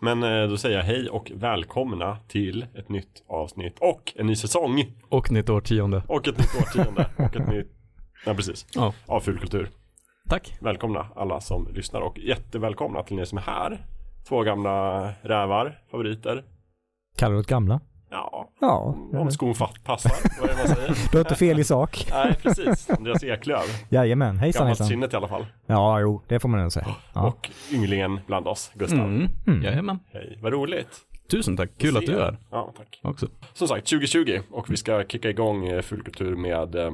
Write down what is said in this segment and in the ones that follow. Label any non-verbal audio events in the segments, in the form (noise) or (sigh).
Men eh, då säger jag hej och välkomna till ett nytt avsnitt och en ny säsong Och nytt årtionde. och ett nytt årtionde och ett nytt, ja precis, Ja. av Fulkultur. Tack. Välkomna alla som lyssnar och jättevälkomna till ni som är här. Två gamla rävar, favoriter. Kallar du gamla? Ja, Ja, om skon passar, (laughs) vad är det man säger? du har inte fel i sak. Nej, precis. Andreas Eklöf. Jajamän, hejsan Gammalt hejsan. sinnet i alla fall. Ja, jo, det får man nog säga. Ja. Och ynglingen bland oss, Gustav. Mm. Mm. Jajamän. Hej, vad roligt. Tusen tack. Kul att du är här Ja, tack. också. Som sagt, 2020 och vi ska kicka igång eh, Fulkultur med eh,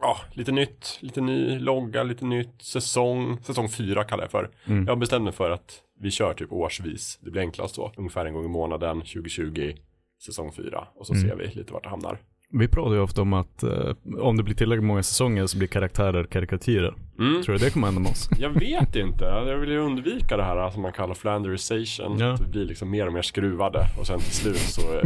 Ja, lite nytt, lite ny logga, lite nytt, säsong, säsong fyra kallar jag för. Mm. Jag har bestämt mig för att vi kör typ årsvis, det blir enklast så, ungefär en gång i månaden, 2020, säsong fyra och så Mm. ser vi lite vart det hamnar. Vi pratar ju ofta om att eh, om det blir tillräckligt många säsonger så blir karaktärer karikatyrer. Mm. Tror du det kommer hända med oss? (laughs) Jag vet inte, jag vill ju undvika det här som man kallar flanderization. Ja. Att vi blir liksom mer och mer skruvade och sen till slut så eh,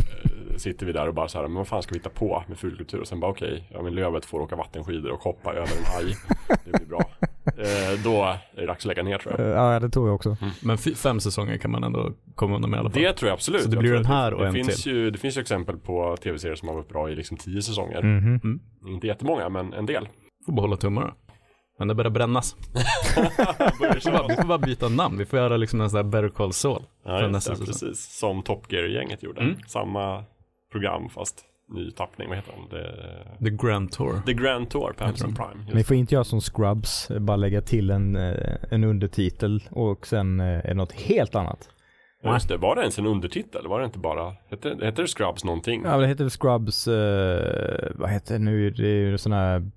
sitter vi där och bara så här, men vad fan ska vi hitta på med fulkultur? Och sen bara okej, ja men Lövet får åka vattenskidor och hoppa över en haj. Det blir bra. Eh, då är det dags att lägga ner tror jag. Eh, Ja, det tror jag också. Men fy- fem sänger kan man ändå komma undan med i alla fall. Det tror jag absolut. Så det blir den här och det en finns till. Ju, det finns ju exempel på tv-serier som har varit bra i liksom tio säsonger. Mhm. Inte jättemånga, men en del. Får bara hålla tummarna. Men det börjar brännas. (laughs) Börjar Vi får, bara, vi får bara byta namn. Vi får göra liksom en sån där Better Call Saul. Ja, nästa säsong. precis. Som Top Gear-gänget gjorde. Mm. Samma program fast ny tappning. Vad heter den? Det... The Grand Tour. The Grand Tour på Amazon Prime. Just. får inte göra som Scrubs, bara lägga till en, eh, en undertitel och sen eh, är det något helt annat. Ja, Just det, var det ens en undertitel? Var det inte bara, hette, hette det Scrubs någonting? Ja, det heter väl Scrubs, eh, vad heter det nu, det är ju sån här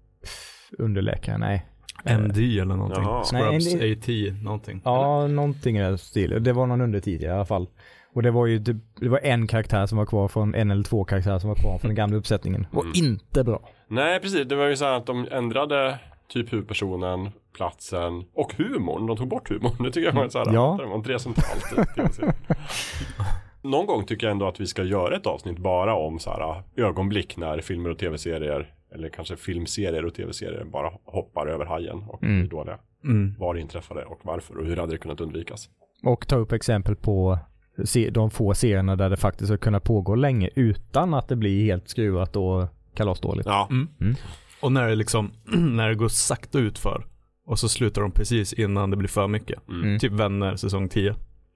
underläkare, nej. MD eller någonting. Jaha. Scrubs Nej, AT någonting. Ja, någonting i den stilen. Det var någon undertitel i alla fall. Och det var ju, det, det var en karaktär som var kvar från, en eller två karaktärer som var kvar från den gamla uppsättningen. Och Mm. inte bra. Nej, precis. Det var ju så här att de ändrade typ huvudpersonen, platsen och humorn. De tog bort humorn. Det tycker jag var så här, Ja. det var inte det centralt tv-serien. (laughs) Någon gång tycker jag ändå att vi ska göra ett avsnitt bara om så här ögonblick när filmer och tv-serier eller kanske filmserier och tv-serier bara hoppar över hajen och Mm. blir dåliga. Mm. Var det inträffade och varför och hur hade det kunnat undvikas? Och ta upp exempel på se, de få serierna där det faktiskt har kunnat pågå länge utan att det blir helt skruvat och kalasdåligt. Ja, Mm. Och när det liksom, (clears throat) när det går sakta ut för och så slutar de precis innan det blir för mycket. Mm. Typ Vänner säsong 10.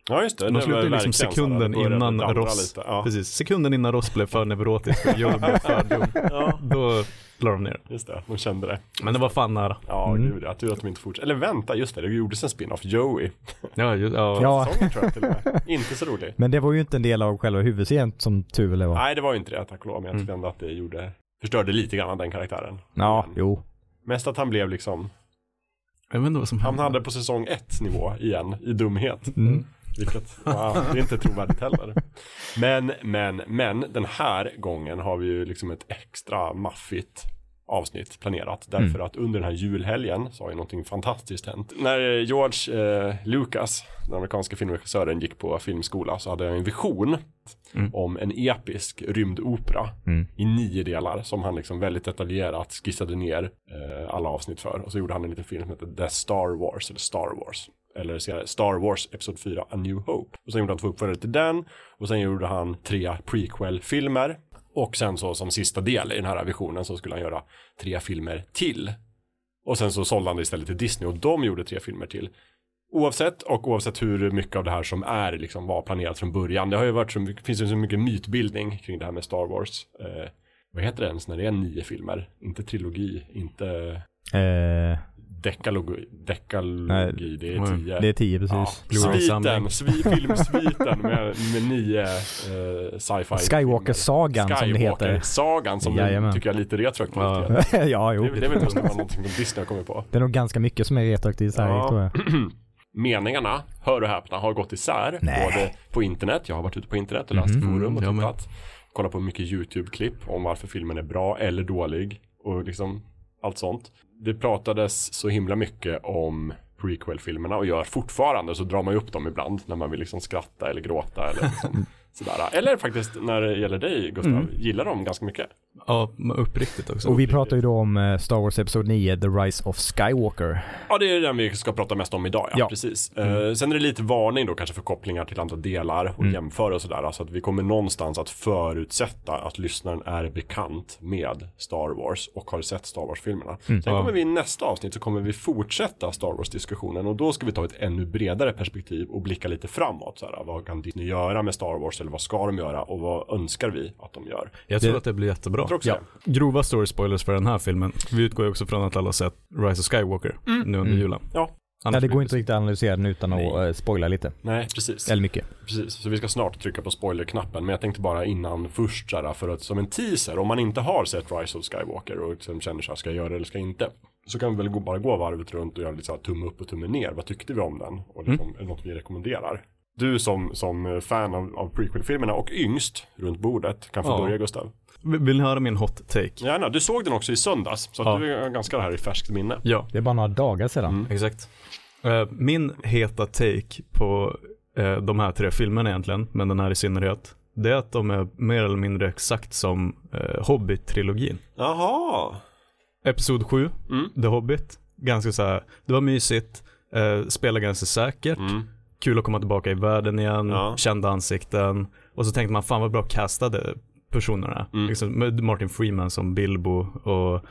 ja just det. De det ju liksom sekunden innan Ross-. Ja. Precis, sekunden innan Ross blev för neurotisk och Joel blev för (laughs) dum. ja, Då la de ner. just det. De kände det. Men det var fan nära. Ja, Mm. gud ja. Tur att de inte fortsatte. Eller vänta, just det. Det gjordes en spin-off. Joey. Ja, ju, ja. Ja. Säsongen tror jag till och med. Inte så rolig. Men det var ju inte en del av själva huvudserien som tur var. Nej, det var ju inte det, tack och lov. Men jag Mm. tyckte ändå att det gjorde, förstörde lite grann den karaktären. Ja, Men jo. Mest att han blev liksom, Jag vet inte vad som han hände. hade på säsong ett nivå igen i dumhet. Mm. Vilket, ja, (laughs) det är inte trovärdigt heller. Men, men, men den här gången har vi ju liksom ett extra maffigt avsnitt planerat. Därför Mm. att under den här julhelgen så har ju någonting fantastiskt hänt. När George eh, Lucas, den amerikanska filmregissören, gick på filmskola så hade jag en vision Mm. om en episk rymdopera Mm. i nio delar som han liksom väldigt detaljerat skissade ner eh, alla avsnitt för. Och så gjorde han en liten film som heter The Star Wars, eller Star Wars. Eller senare, Star Wars Episod 4, A New Hope. Och sen gjorde han två uppföljare till den. Och sen gjorde han tre prequel-filmer. Och sen så som sista del i den här visionen så skulle han göra tre filmer till. Och sen så sålde han det istället till Disney och de gjorde tre filmer till. Oavsett och oavsett hur mycket av det här som är liksom var planerat från början. Det har ju varit så mycket, finns ju så mycket mytbildning kring det här med Star Wars. Eh, vad heter det ens när det är nio filmer? Inte trilogi, inte Eh, dekalogi, dekalogi Nej, det är tio. det är tio Ja, precis. Blu-ray-samling. sviten, svi, filmsviten med, med nio eh, sci-fi Skywalker-sagan som det heter. Skywalker-sagan som Jajamän. tycker jag är lite retroaktivt. Ja. Ja. (laughs) ja, jo. Det, det är väl inte vara någonting som Disney har kommit på. Det är nog ganska mycket som är retroaktivt här, Ja. tror jag. (clears throat) Meningarna, hör och häpna, har gått isär. Nej. Både på internet, jag har varit ute på internet och läst Mhm. forum och Mm, jag tittat. Kollat på mycket YouTube-klipp om varför filmen är bra eller dålig. Och liksom allt sånt. Det pratades så himla mycket om prequel-filmerna och gör fortfarande så drar man ju upp dem ibland när man vill liksom skratta eller gråta eller liksom sådär. Eller faktiskt när det gäller dig Gustav, Mm. gillar dem ganska mycket. Ja, uppriktigt också. Och vi pratar ju då om eh, Star Wars Episod 9, The Rise of Skywalker. Ja, det är den vi ska prata mest om idag, ja. Ja. Precis. Eh, sen är det lite varning då kanske för kopplingar till andra delar och jämföra och sådär. Alltså att vi kommer någonstans att förutsätta att lyssnaren är bekant med Star Wars och har sett Star Wars-filmerna. Sen kommer vi i nästa avsnitt så kommer vi fortsätta Star Wars-diskussionen och då ska vi ta ett ännu bredare perspektiv och blicka lite framåt. Såhär, vad kan Disney göra med Star Wars eller vad ska de göra och vad önskar vi att de gör? Jag tror Det- att det blir jättebra. Jag tror också Ja. det. Grova story spoilers för den här filmen. Vi utgår ju också från att alla har sett Rise of Skywalker nu under julen. Ja, Annars det går inte riktigt att analysera den utan att Nej. eh, spoila lite. nej precis. Eller mycket. Precis, så vi ska snart trycka på spoilerknappen. Men jag tänkte bara innan först såhär, för att som en teaser, om man inte har sett Rise of Skywalker och liksom känner sig ska jag göra det eller ska jag inte? Så kan vi väl bara gå varvet runt och göra lite såhär tumme upp och tumme ner. Vad tyckte vi om den? Och liksom, är det något vi rekommenderar? Du som, som fan av, av prequel-filmerna och yngst runt bordet kan få Ja. börja Gustav. Vill ni höra min hot take? Gärna, du såg den också i söndags. Så att Ja. du är ganska här i färskt minne. Ja, Det är bara några dagar sedan. exakt. Eh, min heta take på eh, de här tre filmerna egentligen, men den här i synnerhet, det är att de är mer eller mindre exakt som Hobbit-trilogin. Jaha. Episod 7, Mm. The Hobbit, ganska så här, det var mysigt, spelade ganska säkert, Mm. Kul att komma tillbaka i världen igen, Ja. kända ansikten. Och så tänkte man, fan vad bra castade personerna. Mm. Liksom, med Martin Freeman som Bilbo och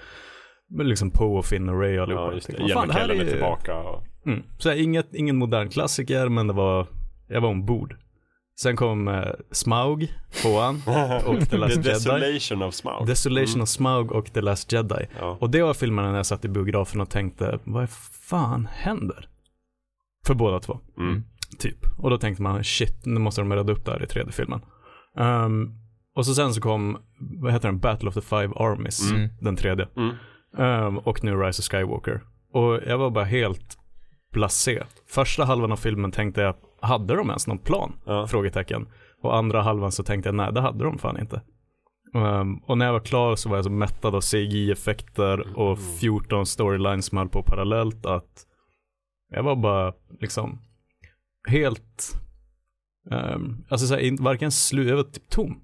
liksom Poe och Finn och Ray och allihopa. Ja, just det. Man, fan, det här är tillbaka. Och... Mm. Så här, inget, ingen modern klassiker, men det var, jag var ombord. Sen kom eh, Smaug, tvåan, (laughs) och The Last The Jedi. Desolation of Smaug. Desolation of Smaug och The Last Jedi. Ja. Och det var filmerna när jag satt i biografen och tänkte, vad fan händer? För båda två. Mm. Typ. Och då tänkte man, shit, nu måste de rädda upp det här i tredje filmen. Ehm, och så sen så kom, vad heter den, Battle of the Five Armies, Mm. den tredje. Mm. Ehm, och nu Rise of Skywalker. Och jag var bara helt blasé. Första halvan av filmen tänkte jag, hade de ens någon plan? Ja. Frågetecken. Och andra halvan så tänkte jag, nej det hade de fan inte. Ehm, och när jag var klar så var jag så mättad av CGI-effekter och 14 storylines som höll på parallellt att jag var bara liksom helt, um, alltså så här, in- varken slut, jag var typ tom.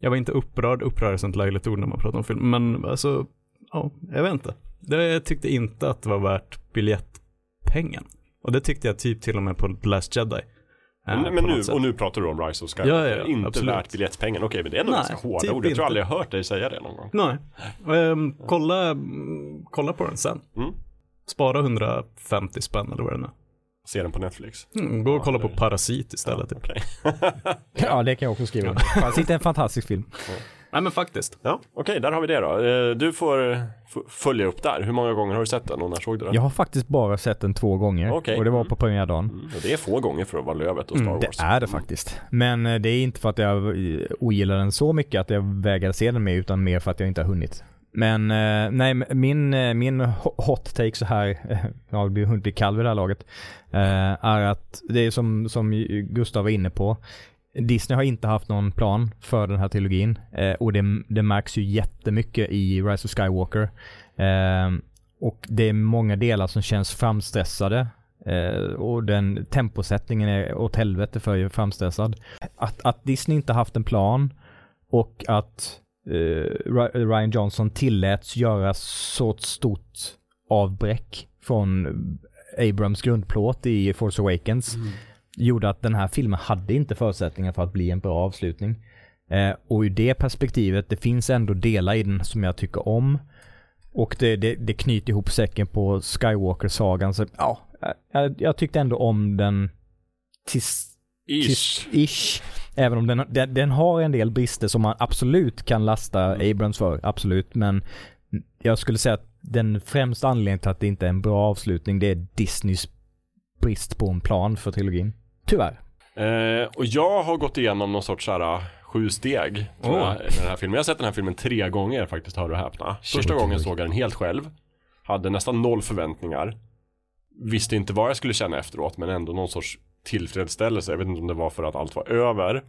Jag var inte upprörd, upprörd är sånt löjligt ord när man pratar om film, men alltså, ja, jag vet inte. Det, jag tyckte inte att det var värt biljettpengen. Och det tyckte jag typ till och med på The Last Jedi. eh, Men, nu, och nu pratar du om Rise of Skywalker. Ja, ja, ja, inte absolut. värt biljettpengen. Okej, men det är ändå Nej, ganska hårda typ ord. Jag tror inte. aldrig jag hört dig säga det någon gång. Nej. Ehm, kolla, kolla på den sen. Mm. Spara 150 spänn eller vad det nu är. Se den på Netflix. Mm, gå och Ja, kolla det- på Parasit istället. typ. Okej. (laughs) Ja, det kan jag också skriva. Parasit är en fantastisk film. Nej men faktiskt. Ja, okej, där har vi det då. Eh, Du får följa upp där. Hur många gånger har du sett den och när såg du den? Jag har faktiskt bara sett den två gånger. Okej. Och det var på premiärdagen. Mm, det är få gånger för att vara Lövet och Star Mm, det Wars. är det faktiskt. Men eh, det är inte för att jag ogillar den så mycket att jag vägrar se den mer, utan mer för att jag inte har hunnit. Men eh, nej, min, eh, min hot take så här, eh, ja det blir hunnit i kall vid det här laget, eh, är att det är som, som Gustav var inne på, Disney har inte haft någon plan för den här trilogin eh, och det, det märks ju jättemycket i Rise of Skywalker. Eh, och det är många delar som känns framstressade eh, och den temposättningen är åt helvete för framstressad. Att, att Disney inte haft en plan och att Ryan Johnson tilläts göra så stort avbräck från Abrams grundplåt i Force Awakens gjorde att den här filmen hade inte förutsättningar för att bli en bra avslutning. Eh, och ur det perspektivet, det finns ändå delar i den som jag tycker om. Och det, det, det knyter ihop säcken på Skywalker-sagan. Så ja, jag, jag tyckte ändå om den tills Ish. Ish. Även om den, den, den har en del brister som man absolut kan lasta Abrams för, absolut. Men jag skulle säga att den främsta anledningen till att det inte är en bra avslutning, det är Disneys brist på en plan för trilogin. Tyvärr. Eh, och jag har gått igenom någon sorts såhär sju steg tror Åh. jag, med den här filmen. Jag har sett den här filmen tre gånger faktiskt, hör och häpna. Första gången såg jag den helt själv. Hade nästan noll förväntningar. Visste inte vad jag skulle känna efteråt, men ändå någon sorts tillfredsställelse. Jag vet inte om det var för att allt var över.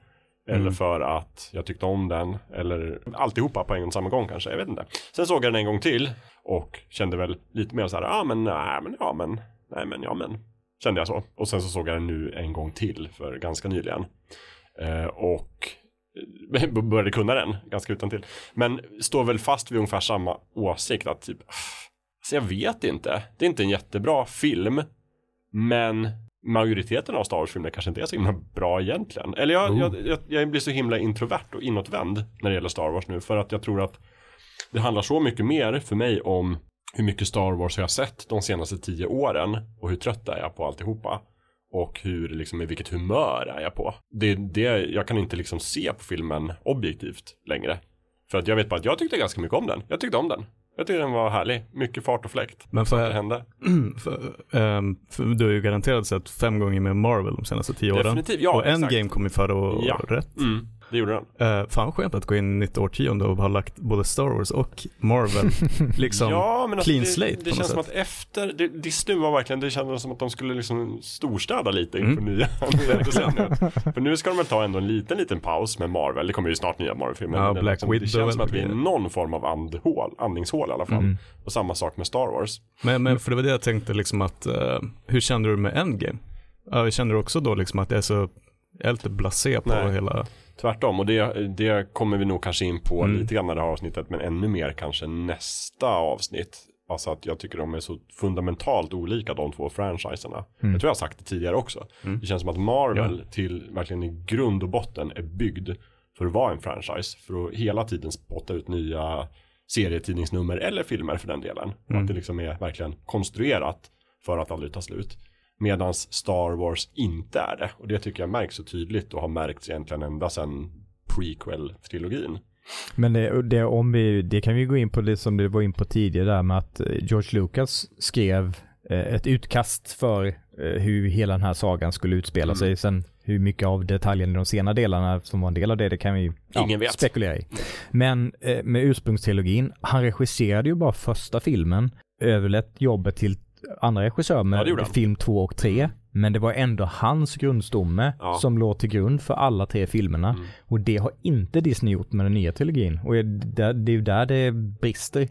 Eller Mm. för att jag tyckte om den. Eller alltihopa på en och samma gång kanske. Jag vet inte. Sen såg jag den en gång till. Och kände väl lite mer så här, ja ah, men nej men ja men. Nej men ja men. Kände jag så. Och sen så såg jag den nu en gång till för ganska nyligen. Eh, och eh, började kunna den ganska utan till. Men står väl fast vid ungefär samma åsikt att typ, alltså jag vet inte. Det är inte en jättebra film, men majoriteten av Star Wars-filmer kanske inte är så himla bra egentligen. Eller jag, Oh. jag, jag, jag blir så himla introvert och inåtvänd när det gäller Star Wars nu för att jag tror att det handlar så mycket mer för mig om hur mycket Star Wars har jag sett de senaste tio åren och hur trött är jag på alltihopa. Och hur, liksom, i vilket humör är jag på. Det, det, jag kan inte liksom se på filmen objektivt längre. För att jag vet bara att jag tyckte ganska mycket om den. Jag tyckte om den. Jag tyckte den var härlig. Mycket fart och fläkt. Men för, hände. (clears throat) för, ehm, för du har ju garanterat sett fem gånger med Marvel de senaste tio åren. Definitivt, ja, och exakt. Endgame kom ju före och Ja. rätt. Mm, det gjorde den. Uh, fan skönt att gå in i nytt årtionde och ha lagt både Star Wars och Marvel (laughs) liksom ja, men alltså, clean det, slate det på något känns som sätt. att efter, det, Disney var verkligen, det kändes som att de skulle liksom storstäda lite inför Mm. nya. (laughs) För nu ska de väl ta ändå en liten, liten paus med Marvel. Det kommer ju snart nya Marvel-filmer. Ja, det, Black liksom, Widow det känns som att vi är i någon form av andhål, andningshål i alla fall. Mm. Och samma sak med Star Wars. Men, men för det var det jag tänkte liksom att, eh, hur kände du med Endgame? Ja, kände du också då liksom att det är så, jag är lite blasé på Nej. hela, Tvärtom, och det, det kommer vi nog kanske in på Mm. lite grann i det här avsnittet, men ännu mer kanske nästa avsnitt. Alltså att jag tycker de är så fundamentalt olika de två franchiserna. Mm. Jag tror jag har sagt det tidigare också. Mm. Det känns som att Marvel till verkligen i grund och botten är byggd för att vara en franchise. För att hela tiden spotta ut nya serietidningsnummer eller filmer för den delen. Mm. att det liksom är verkligen konstruerat för att aldrig ta slut. Medan Star Wars inte är det. Och det tycker jag märks så tydligt och har märkts egentligen ända sedan prequel-trilogin. Men det, det, om vi, det kan vi gå in på det som du var in på tidigare där med att eh, George Lucas skrev eh, ett utkast för eh, hur hela den här sagan skulle utspela Mm. sig. Sen hur mycket av detaljen i de sena delarna som var en del av det, det kan vi vet. spekulera i. Men med ursprungstrilogin, han regisserade ju bara första filmen, överlät jobbet till andra regissörer Ja, det med han. film två och tre. Men det var ändå hans grundstomme Ja. som låg till grund för alla tre filmerna. Mm. Och det har inte Disney gjort med den nya trilogin. Och det, är ju där det brister.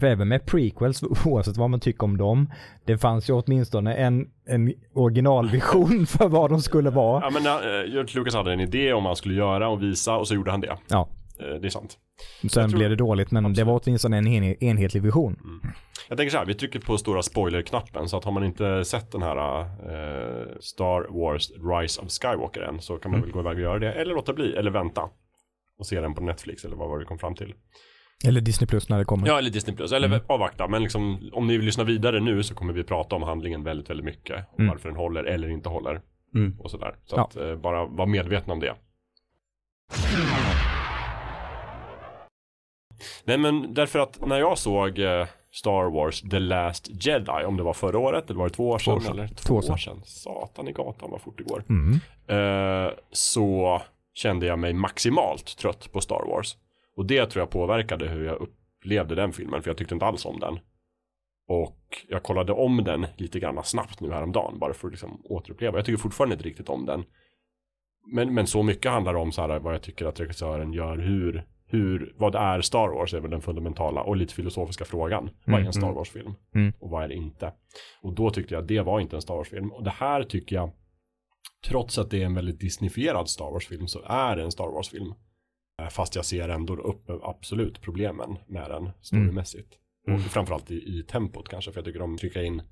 För även med prequels, (laughs) oavsett vad man tycker om dem, det fanns ju åtminstone en, en originalvision för vad de skulle vara. Ja men uh, George Lucas hade en idé om vad han skulle göra och visa och så gjorde han det. Ja, det är sant. sen tror- blev det dåligt, men det Absolut. var åtminstone en en, enhetlig vision. Jag tänker så här, vi trycker på stora spoiler-knappen så att har man inte sett den här eh, Star Wars Rise of Skywalker än så kan man Mm. väl gå iväg och göra det eller låta bli eller vänta och se den på Netflix eller vad var det vi kom fram till. Eller Disney Plus när det kommer. Ja, eller Disney Plus, eller Mm. avvakta. Men liksom, om ni vill lyssna vidare nu så kommer vi prata om handlingen väldigt, väldigt mycket. Om Mm. varför den håller eller inte håller. Mm. Och sådär. Så Ja. att eh, bara vara medvetna om det. Nej men därför att när jag såg eh, Star Wars The Last Jedi, om det var förra året eller var det två år sedan? år sedan. Eller två, Två år sedan. år sedan. Satan i gatan vad fort det går. Mm. Eh, så kände jag mig maximalt trött på Star Wars. Och det tror jag påverkade hur jag upplevde den filmen, för jag tyckte inte alls om den. Och jag kollade om den lite grann snabbt nu häromdagen, bara för att liksom återuppleva. Jag tycker fortfarande inte riktigt om den. Men, men så mycket handlar om så här, vad jag tycker att regissören gör, hur, hur, vad är Star Wars är väl den fundamentala och lite filosofiska frågan. Vad är Mm, en Star mm. Wars-film? Mm. Och vad är det inte? Och då tyckte jag att det var inte en Star Wars-film. Och det här tycker jag, trots att det är en väldigt disneyfierad Star Wars-film, så är det en Star Wars-film. Eh, Fast jag ser ändå upp absolut problemen med den storymässigt. Mm. Och framförallt i, i tempot kanske, för jag tycker de trycker in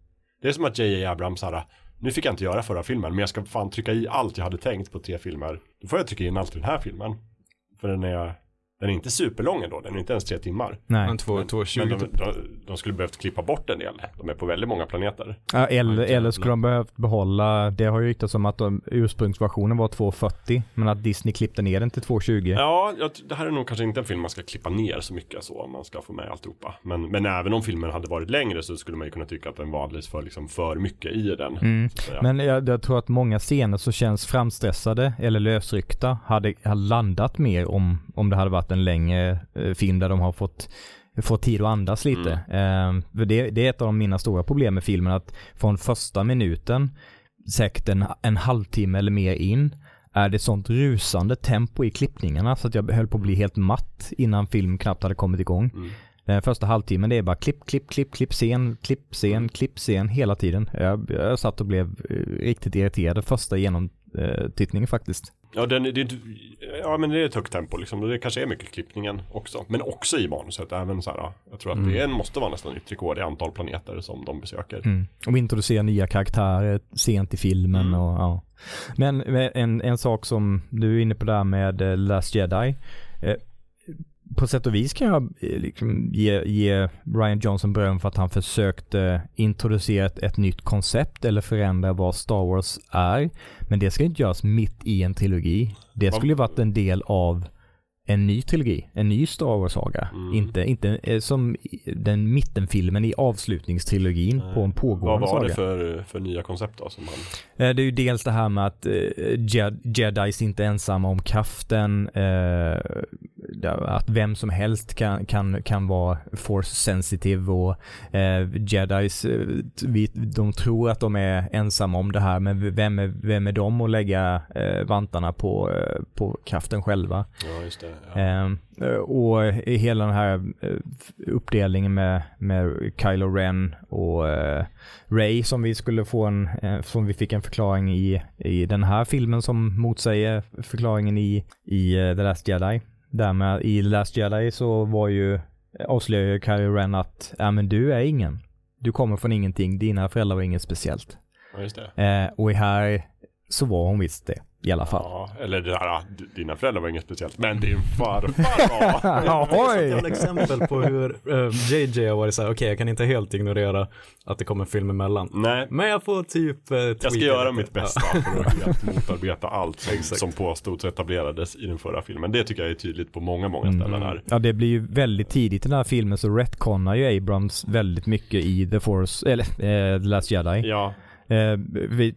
det är som att J.J. Abrams här, nu fick jag inte göra förra filmen, men jag ska fan trycka i allt jag hade tänkt på tre filmer. Då får jag trycka in allt i den här filmen. För den är, den är inte superlång ändå, den är inte ens tre timmar. Nej. Men två, två men 20 de, de, de skulle behövt klippa bort en del. De är på väldigt många planeter. Ja, eller, eller skulle de behövt behålla, det har ju ryktats om att de, ursprungsversionen var 2.40 men att Disney klippte ner den till 2.20. Ja, jag, det här är nog kanske inte en film man ska klippa ner så mycket så om man ska få med alltihopa. Men, men även om filmen hade varit längre så skulle man ju kunna tycka att den var alldeles för, liksom, för mycket i den. Mm. Men jag, jag tror att många scener som känns framstressade eller lösryckta hade, hade landat mer om, om det hade varit en längre eh, film där de har fått fått tid att andas lite. Eh, för det, det är ett av mina stora problem med filmen att från första minuten, säkert en, en halvtimme eller mer in, är det sånt rusande tempo i klippningarna så att jag höll på att bli helt matt innan film knappt hade kommit igång. Mm. Den första halvtimmen det är bara klipp, klipp, klipp, klipp, scen, klipp, scen, klipp, scen hela tiden. Jag, jag satt och blev eh, riktigt irriterad första genomtittningen faktiskt. Ja, den, det, ja, men det är ett högt tempo liksom. Det kanske är mycket klippningen också. Men också i manuset. Även så här, jag tror att det måste vara nästan nytt rekord i antal planeter som de besöker. Mm. Och introducera nya karaktärer sent i filmen Mm. och ja. Men eh, en, en sak som du är inne på där med eh, Last Jedi. På sätt och vis kan jag eh, liksom ge, ge Ryan Johnson beröm för att han försökte introducera ett, ett nytt koncept eller förändra vad Star Wars är. Men det ska inte göras mitt i en trilogi. Det skulle ju varit en del av en ny trilogi, en ny Star Wars-saga. Mm. Inte, inte eh, som den mittenfilmen i avslutningstrilogin Nej. på en Vad pågående var saga. det för, för nya koncept då? Som han... Eh, Det är ju dels det här med att eh, Jed- jedis inte är ensamma om kraften. Eh, att vem som helst kan, kan, kan vara force sensitive och eh, jedis, eh, vi, de tror att de är ensamma om det här men vem är, vem är de att lägga eh, vantarna på, på kraften själva? Ja, just det. Ja. Ehm, eh, och i hela den här eh, uppdelningen med, med Kylo Ren och eh, Ray som vi skulle få en, eh, som vi fick en förklaring i, i den här filmen som motsäger förklaringen i, i The Last Jedi. Därmed i The Last Jedi så var ju, avslöjar ju Kylo Ren att, ja men du är ingen. Du kommer från ingenting, dina föräldrar var inget speciellt. ja, just det. Eh, och i här så var hon visst det, i alla fall. Ja, eller det här, d- dina föräldrar var inget speciellt, men din farfar var. (laughs) Ja, Det är oj! ett exempel på hur eh, JJ har varit så här, okej jag kan inte helt ignorera att det kommer en film emellan. Nej, Men jag får typ eh, jag ska göra lite. mitt bästa för att (laughs) helt motarbeta allt som, som påstods etablerades i den förra filmen. Det tycker jag är tydligt på många, många ställen här. Ja, det blir ju väldigt tidigt i den här filmen så retconnar ju Abrams väldigt mycket i The Force, eller eh, The Last Jedi. Ja, Eh, vi,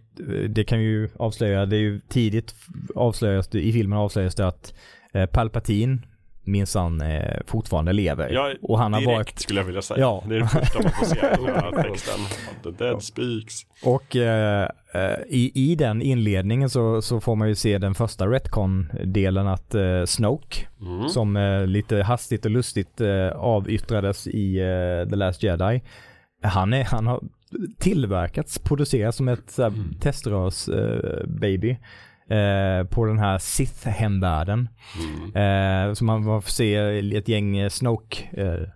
det kan ju avslöja, det är ju tidigt avslöjas det, i filmen avslöjas det att eh, Palpatine minsann eh, fortfarande lever. ja och han har direkt varit, skulle jag vilja säga. Ja. Det är det första man får se i den här (laughs) texten. The dead speaks. och eh, eh, i, i den inledningen så, så får man ju se den första retcon-delen att eh, Snoke Mm. som eh, lite hastigt och lustigt eh, avyttrades i eh, The Last Jedi. Han, är, han har tillverkats, producerats som ett Mm. teströrs eh, baby eh, på den här Sith-hemvärlden. Mm. Eh, så man får se ett gäng eh, Snoke eh,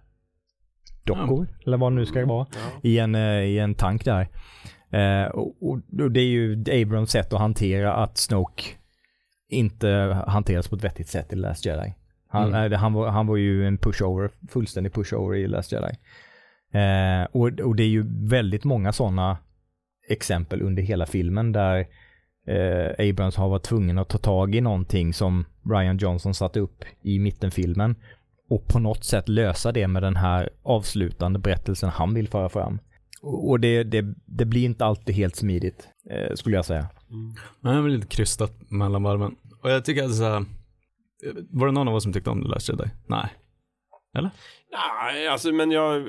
dockor, eller vad det nu ska vara, Ja. i en, eh, i en tank där. Eh, och, och, det är ju Abrams sätt att hantera att Snoke inte hanteras på ett vettigt sätt i Last Jedi. Han, Mm. han, var, han var ju en pushover, fullständig pushover i Last Jedi. Eh, och, och det är ju väldigt många sådana exempel under hela filmen där eh, Abrams har varit tvungen att ta tag i någonting som Ryan Johnson satte upp i mittenfilmen och på något sätt lösa det med den här avslutande berättelsen han vill föra fram. Och det, det, det blir inte alltid helt smidigt, eh, skulle jag säga. Men det är väl lite krystat mellan varven. Och jag tycker att så här, var det någon av oss som tyckte om The Last Jedi? Nej. Nej, alltså men jag...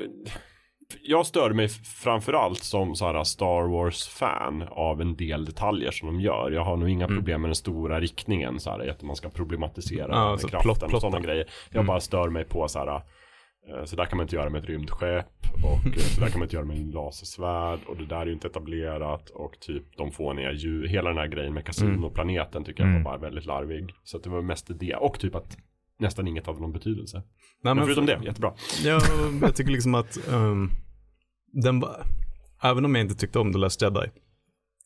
Jag störde mig framförallt som så här Star Wars-fan av en del detaljer som de gör. Jag har nog inga Mm. problem med den stora riktningen, så här, att man ska problematisera Ja, med så kraften plott- och plotta. sådana grejer. Jag Mm. bara stör mig på så här, eh, så där kan man inte göra med ett rymdskepp och eh, så där kan man inte göra med en lasersvärd och det där är ju inte etablerat och typ de fåniga djur, hela den här grejen med kasinoplaneten tycker jag Mm. var bara väldigt larvig. Så att det var mest det och typ att nästan inget hade någon betydelse. Nej, Men förutom det, jättebra. Ja, jag tycker liksom att um, den var, även om jag inte tyckte om The Last Jedi,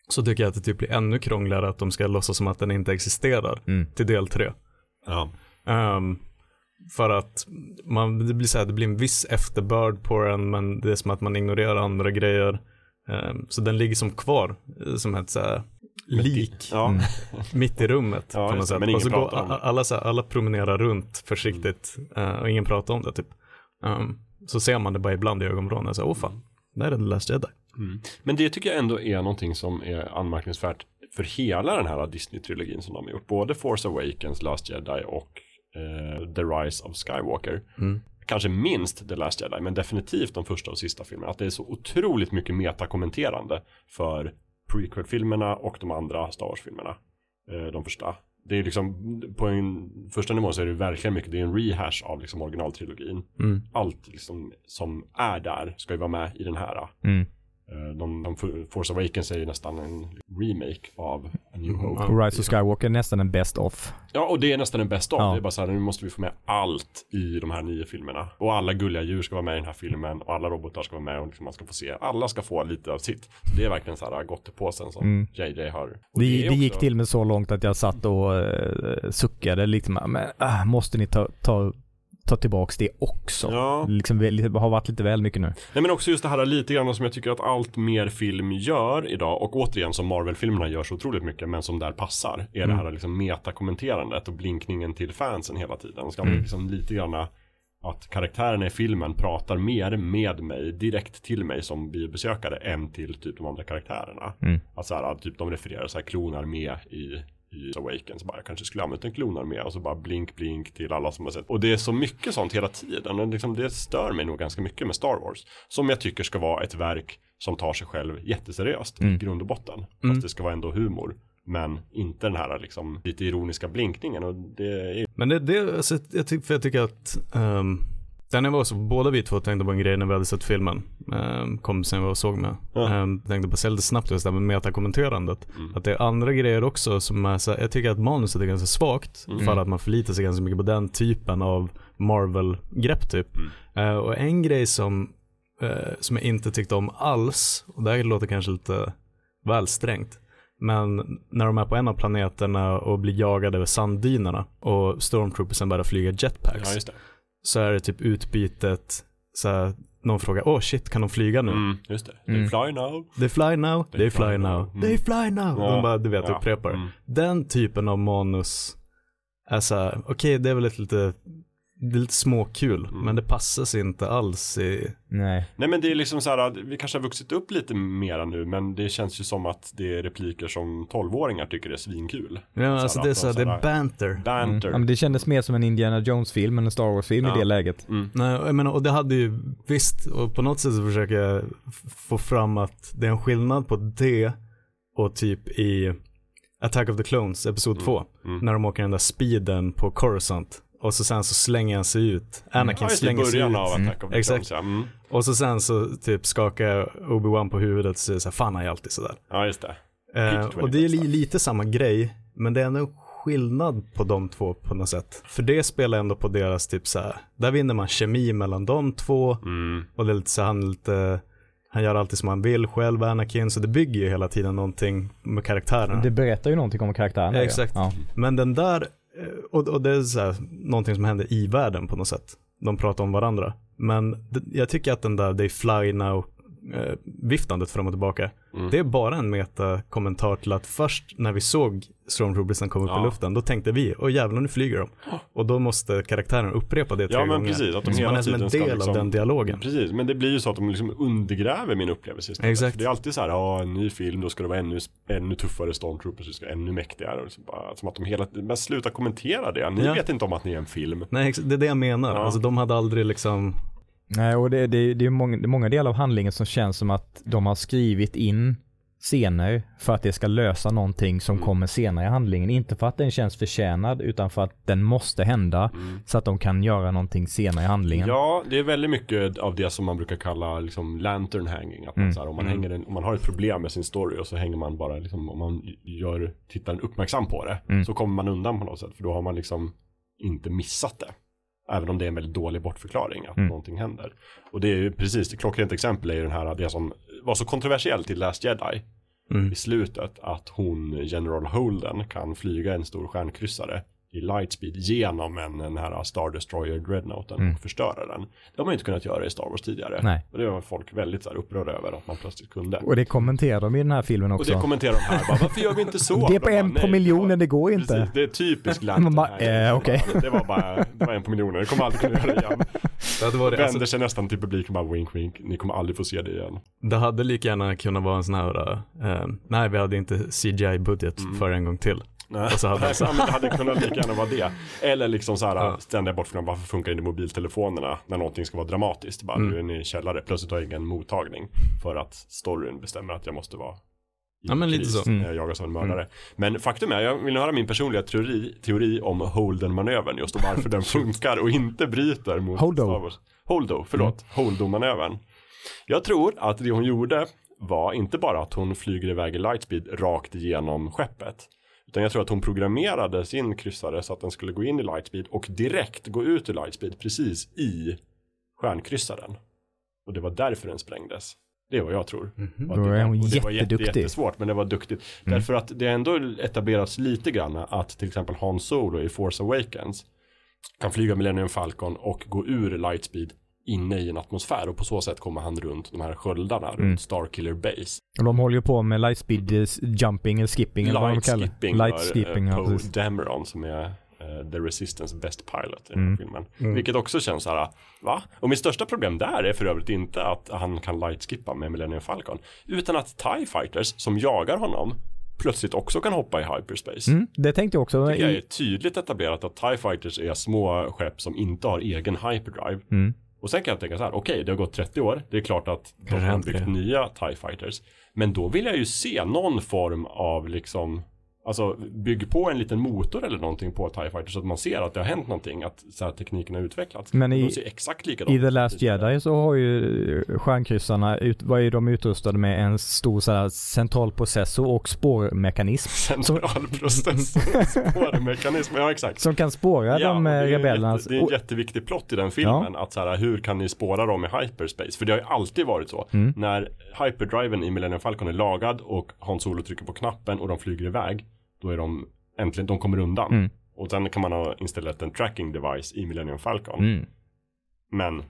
så tycker jag att det typ blir ännu krångligare att de ska låtsas som att den inte existerar Mm. till del tre. Ja. Ehm, för att man, det blir så här, det blir en viss efterbörd på den, men det är som att man ignorerar andra grejer. Ehm, så den ligger som kvar, eh, som ett så här, lik Ja. Mm. mitt i rummet Ja, på något sätt. men och så går, alla, så här, alla promenerar runt försiktigt eh, och ingen pratar om det typ. Ehm, så ser man det bara ibland i ögonvrån, åh fan, där är den Last Jedi. Mm. Men det tycker jag ändå är någonting som är anmärkningsvärt för hela den här Disney-trilogin som de har gjort. Både Force Awakens, Last Jedi och eh, The Rise of Skywalker. Mm. Kanske minst The Last Jedi, men definitivt de första och sista filmerna. Att det är så otroligt mycket metakommenterande för prequel-filmerna och de andra Star Wars-filmerna. Eh, de första. Det är liksom, på en första nivå så är det verkligen mycket, det är en rehash av liksom originaltrilogin. Mm. Allt liksom som är där ska ju vara med i den här. Mm. Eh, De, de Force Awakens är ju nästan en remake av A New Hope. Och Rise of Skywalker är nästan en best of. Ja, och det är nästan en best of. Ja. Det är bara så här, nu måste vi få med allt i de här nio filmerna. Och alla gulliga djur ska vara med i den här filmen och alla robotar ska vara med och liksom man ska få se. Alla ska få lite av sitt. Så det är verkligen så här gottepåsen som Mm. JJ har. Och Det, är det gick till mig så långt att jag satt och uh, suckade liksom, men ah, måste ni ta, ta, ta tillbaks det också? Ja. Liksom, det har varit lite väl mycket nu. Nej men också just det här lite grann som jag tycker att allt mer film gör idag och återigen som Marvel-filmerna gör så otroligt mycket men som där passar är det här liksom metakommenterandet och blinkningen till fansen hela tiden. Ska man liksom lite grann att karaktärerna i filmen pratar mer med mig, direkt till mig som biobesökare än till typ de andra karaktärerna. Mm. Att så här, typ de refererar så här klonarmé i i Awakens bara jag kanske skulle använt en klonarmé och så bara blink blink till alla som har sett. Och det är så mycket sånt hela tiden och liksom det stör mig nog ganska mycket med Star Wars. Som jag tycker ska vara ett verk som tar sig själv jätteseriöst i grund och botten. Fast det ska vara ändå humor. Men inte den här liksom lite ironiska blinkningen och det är Men det, det alltså, jag, tycker, för jag tycker att um, jag var så, båda vi två tänkte på en grej när vi hade sett filmen. Um, kompisen jag var och såg med. Ja. Um, tänkte på lite snabbt just det här med metakommenterandet. Att det är andra grejer också som är så här, jag tycker att manuset är ganska svagt. För att man förlitar sig ganska mycket på den typen av Marvel-grepp typ. Eh, och en grej som, eh, som jag inte tyckte om alls, och det här låter kanske lite väl strängt. Men när de är på en av planeterna och blir jagade över sanddynerna och stormtroopersen börjar flyga jetpacks. Ja. Så är det typ utbytet, så här, någon frågar, åh oh shit, kan de flyga nu? Mm, just det. They fly now. They fly now, they, fly, now, Mm. they fly now. Ja. De bara, du vet, Ja. upprepar. Mm. Den typen av manus är så här, okej det är väl ett lite, det är lite småkul, Mm. men det passas inte alls i, Nej. Nej men det är liksom så här, att vi kanske har vuxit upp lite mera nu men det känns ju som att det är repliker som 12-åringar tycker är svinkul. ja alltså här det är så här, de det är så här- banter. Banter. Ja, men det kändes mer som en Indiana Jones-film än en Star Wars-film Ja. i det läget. Mm. Nej, jag menar, och det hade ju visst, och på något sätt så försöker jag få fram att det är en skillnad på det och typ i Attack of the Clones, episod 2, Mm. när de åker den där speeden på Coruscant. Och så sen så slänger han sig ut. Anakin just det, i slänger sig ut. av Attack the Exakt. Mm. Och så sen så typ skakar Obi-Wan på huvudet och säger så här, fan han är alltid sådär. ja, just det. Eh, och det är li- 20%. lite samma grej, men det är ändå en skillnad på de två på något sätt. För det spelar ändå på deras typ så här, där vinner man kemi mellan de två. Mm. Och det är lite så han är lite, han gör alltid som han vill själv, Anakin, så det bygger ju hela tiden någonting med karaktärerna. Det berättar ju någonting om karaktärerna. Ja, exakt. Ja. Men den där, Eh, och, och det är så här, någonting som händer i världen på något sätt. De pratar om varandra. Men det, jag tycker att den där They Fly Now eh, viftandet fram och tillbaka. Mm. Det är bara en meta-kommentar till att först när vi såg Stormtroopersen komma upp Ja. i luften, då tänkte vi, åh jävlar nu flyger de. Och då måste karaktären upprepa det tre Ja, men gånger. precis, att de Så man är som en del liksom- av den dialogen. Precis, men det blir ju så att de liksom undergräver min upplevelse istället. Exakt. För Det är alltid så här, ja en ny film, då ska det vara ännu, ännu tuffare stormtroopers, det ska vara ännu mäktigare. Och så bara, som att de hela men sluta kommentera det. Ni Ja. vet inte om att ni är en film. Nej, det är det jag menar. Ja. Alltså de hade aldrig liksom, Nej, och det, det, det är många, många delar av handlingen som känns som att de har skrivit in scener för att det ska lösa någonting som Mm. kommer senare i handlingen. Inte för att den känns förtjänad, utan för att den måste hända så att de kan göra någonting senare i handlingen. Mm. Ja, det är väldigt mycket av det som man brukar kalla liksom lantern hanging. Att man, Mm. så här, om, man hänger en, om man har ett problem med sin story och så hänger man bara, liksom, om man gör tittaren uppmärksam på det, Mm. så kommer man undan på något sätt. För då har man liksom inte missat det. Även om det är en väldigt dålig bortförklaring att Mm. någonting händer. Och det är ju precis, klockrent exempel är ju den här, det som var så kontroversiellt i Last Jedi mm. i slutet att hon, General Holden, kan flyga en stor stjärnkryssare i lightspeed genom en, den här Star Destroyer Dreadnoughten Mm. och förstöra den. Det har man ju inte kunnat göra i Star Wars tidigare. Nej. Och det var folk väldigt så här upprörda över att man plötsligt kunde. Och det kommenterar de i den här filmen Och också. det kommenterar de här, bara, varför gör vi inte så? (laughs) Det är på De bara, en på "Nej, miljonen, det går ju Precis, inte. det är typiskt (laughs) här. eh, okej. Det var bara, det var en på miljonen, det kommer aldrig kunna göra det igen. (laughs) Det hade, varit, Vänder alltså, sig nästan till publiken och bara wink wink, ni kommer aldrig få se det igen. det hade lika gärna kunnat vara en sån här, eh, nej vi hade inte CGI-budget Mm. för en gång till. Nej, Och så hade- men det hade kunnat lika gärna vara det. Eller liksom så här Ja. ständiga bortförklaringar, varför funkar inte mobiltelefonerna när någonting ska vara dramatiskt? Bara, Mm. nu är ni i källare, plötsligt har jag ingen mottagning. För att storyn bestämmer att jag måste vara i Ja, men lite så. Mm. jag jagas av en mördare. Men faktum är, jag vill höra min personliga teori, teori om Holden-manövern just och varför den (laughs) funkar och inte bryter mot Holdo. Star Wars. Holdo, förlåt. Holdo-manövern. Jag tror att det hon gjorde var inte bara att hon flyger iväg i lightspeed rakt igenom skeppet. Utan jag tror att hon programmerade sin kryssare så att den skulle gå in i lightspeed och direkt gå ut i lightspeed precis i stjärnkryssaren. Och det var därför den sprängdes. Det är vad jag tror. Mhm. Då är hon det var jätte, jättesvårt men det var duktigt. Mm. Därför att det ändå etablerats lite grann att till exempel Han Solo i Force Awakens kan flyga Millennium Falcon och gå ur lightspeed inne i en atmosfär och på så sätt kommer han runt de här sköldarna Mm. runt Starkiller Base. Och de håller ju på med lightspeed eh, jumping eller skipping eller vad de kallar skipping det. Light skipping, eh, ja, Poe. Dameron som är eh, The Resistance Best Pilot i den här Mm. filmen. Mm. Vilket också känns så här, va? Och mitt största problem där är för övrigt inte att han kan lightskippa med Millennium Falcon. Utan att TIE Fighters som jagar honom plötsligt också kan hoppa i hyperspace. Mm, det tänkte jag också. Det är tydligt etablerat att TIE Fighters är små skepp som inte har egen hyperdrive. mm, Och sen kan jag tänka så här, okej det har gått 30 år, det är klart att de har byggt nya TIE Fighters. Men då vill jag ju se någon form av liksom Alltså bygg på en liten motor eller någonting på TIE Fighters så att man ser att det har hänt någonting, att så här, tekniken har utvecklats. Men i- de ser exakt likadant I The. Last Jedi så har ju eh, stjärnkryssarna, ut, vad är de utrustade med? En stor så här, central processor och spårmekanism. (laughs) Centralprocess, (laughs) spårmekanism, ja exakt. Som kan spåra de och det eh, är en en jätteviktig plott i den filmen. Att så här, hur kan ni spåra dem i hyperspace? För det har ju alltid varit så. Mm. När hyperdriven i Millennium Falcon är lagad och Han Solo trycker på knappen och de flyger iväg. Då är de äntligen, de kommer undan. Mm. Och sen kan man ha installerat en tracking device i Millennium Falcon. Mm. Men,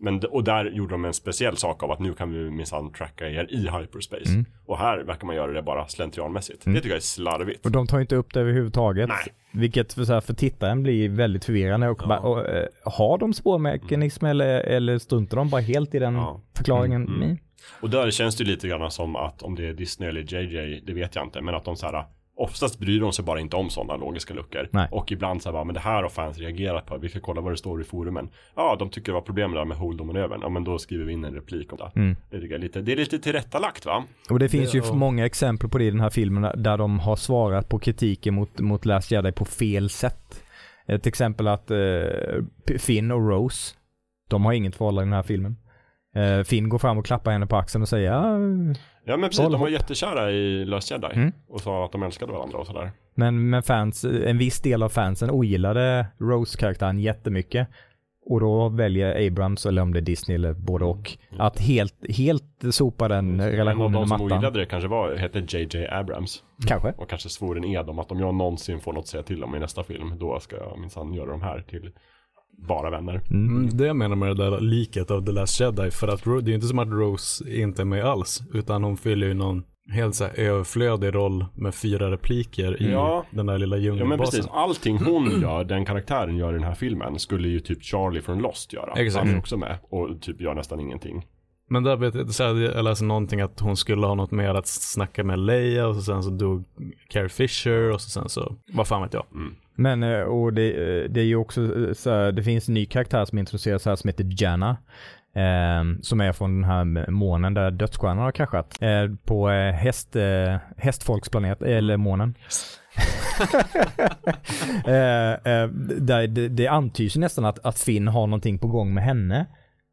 men, och där gjorde de en speciell sak av att nu kan vi minsann tracka er i hyperspace. Mm. Och här verkar man göra det bara slentrianmässigt. Mm. Det tycker jag är slarvigt. Och de tar inte upp det överhuvudtaget. Nej. Vilket för, så här, för tittaren blir väldigt förvirrande. Och Ja. bara, och, eh, har de spårmekanism eller, eller struntar de bara helt i den Ja. förklaringen? Mm, mm. Mm. Och där känns det lite grann som att om det är Disney eller JJ, det vet jag inte, men att de så här Oftast bryr de sig bara inte om sådana logiska luckor. Nej. Och ibland så här bara, men det här har fans reagerat på, vi ska kolla vad det står i forumen. Ja, de tycker det var problem där med hold och manövern. Ja, men då skriver vi in en replik om det. Mm. Det, är lite, det är lite tillrättalagt va? Och det finns Det- ju ja. många exempel på det i den här filmen där de har svarat på kritiken mot, mot Last Jedi på fel sätt. Ett exempel att eh, Finn och Rose, de har inget förhållande i den här filmen. Eh, Finn går fram och klappar henne på axeln och säger ja, men precis, de var jättekära i Last Jedi. Mm. Och sa att de älskade varandra och sådär. men, men fans, en viss del av fansen ogillade Rose-karaktären jättemycket. Och då väljer Abrams, eller om det är Disney eller både och, Mm. att helt, helt sopa den En av relationen de som mattan. ogillade det kanske var, hette JJ Abrams. Kanske. Och kanske svor en ed om att om jag någonsin får något att säga till om i nästa film, då ska jag minsann göra de här till bara vänner. Mm. Mm, det jag menar med det där liket av The Last Jedi, för att Ro- det är ju inte som att Rose inte är med alls, utan hon fyller ju någon helt så överflödig roll med fyra repliker i Ja. den där lilla Ja men djungelbasen. precis, allting hon (clears throat) gör, den karaktären gör i den här filmen, skulle ju typ Charlie från Lost göra. Exakt. Han är också med och typ gör nästan ingenting. Men där vet jag, så här, jag läste någonting att hon skulle ha något mer att snacka med Leia och så sen så dog Carrie Fisher och så sen så, vad fan vet jag. Men eh, och det, eh, det är ju också eh, så här, det finns en ny karaktär som introduceras här som heter Janna. Eh, som är från den här månen där dödsstjärnan har kraschat. Eh, på eh, häst, eh, hästfolksplanet, eller månen. (laughs) (laughs) eh, eh, där det, det antyds nästan att, att Finn har någonting på gång med henne.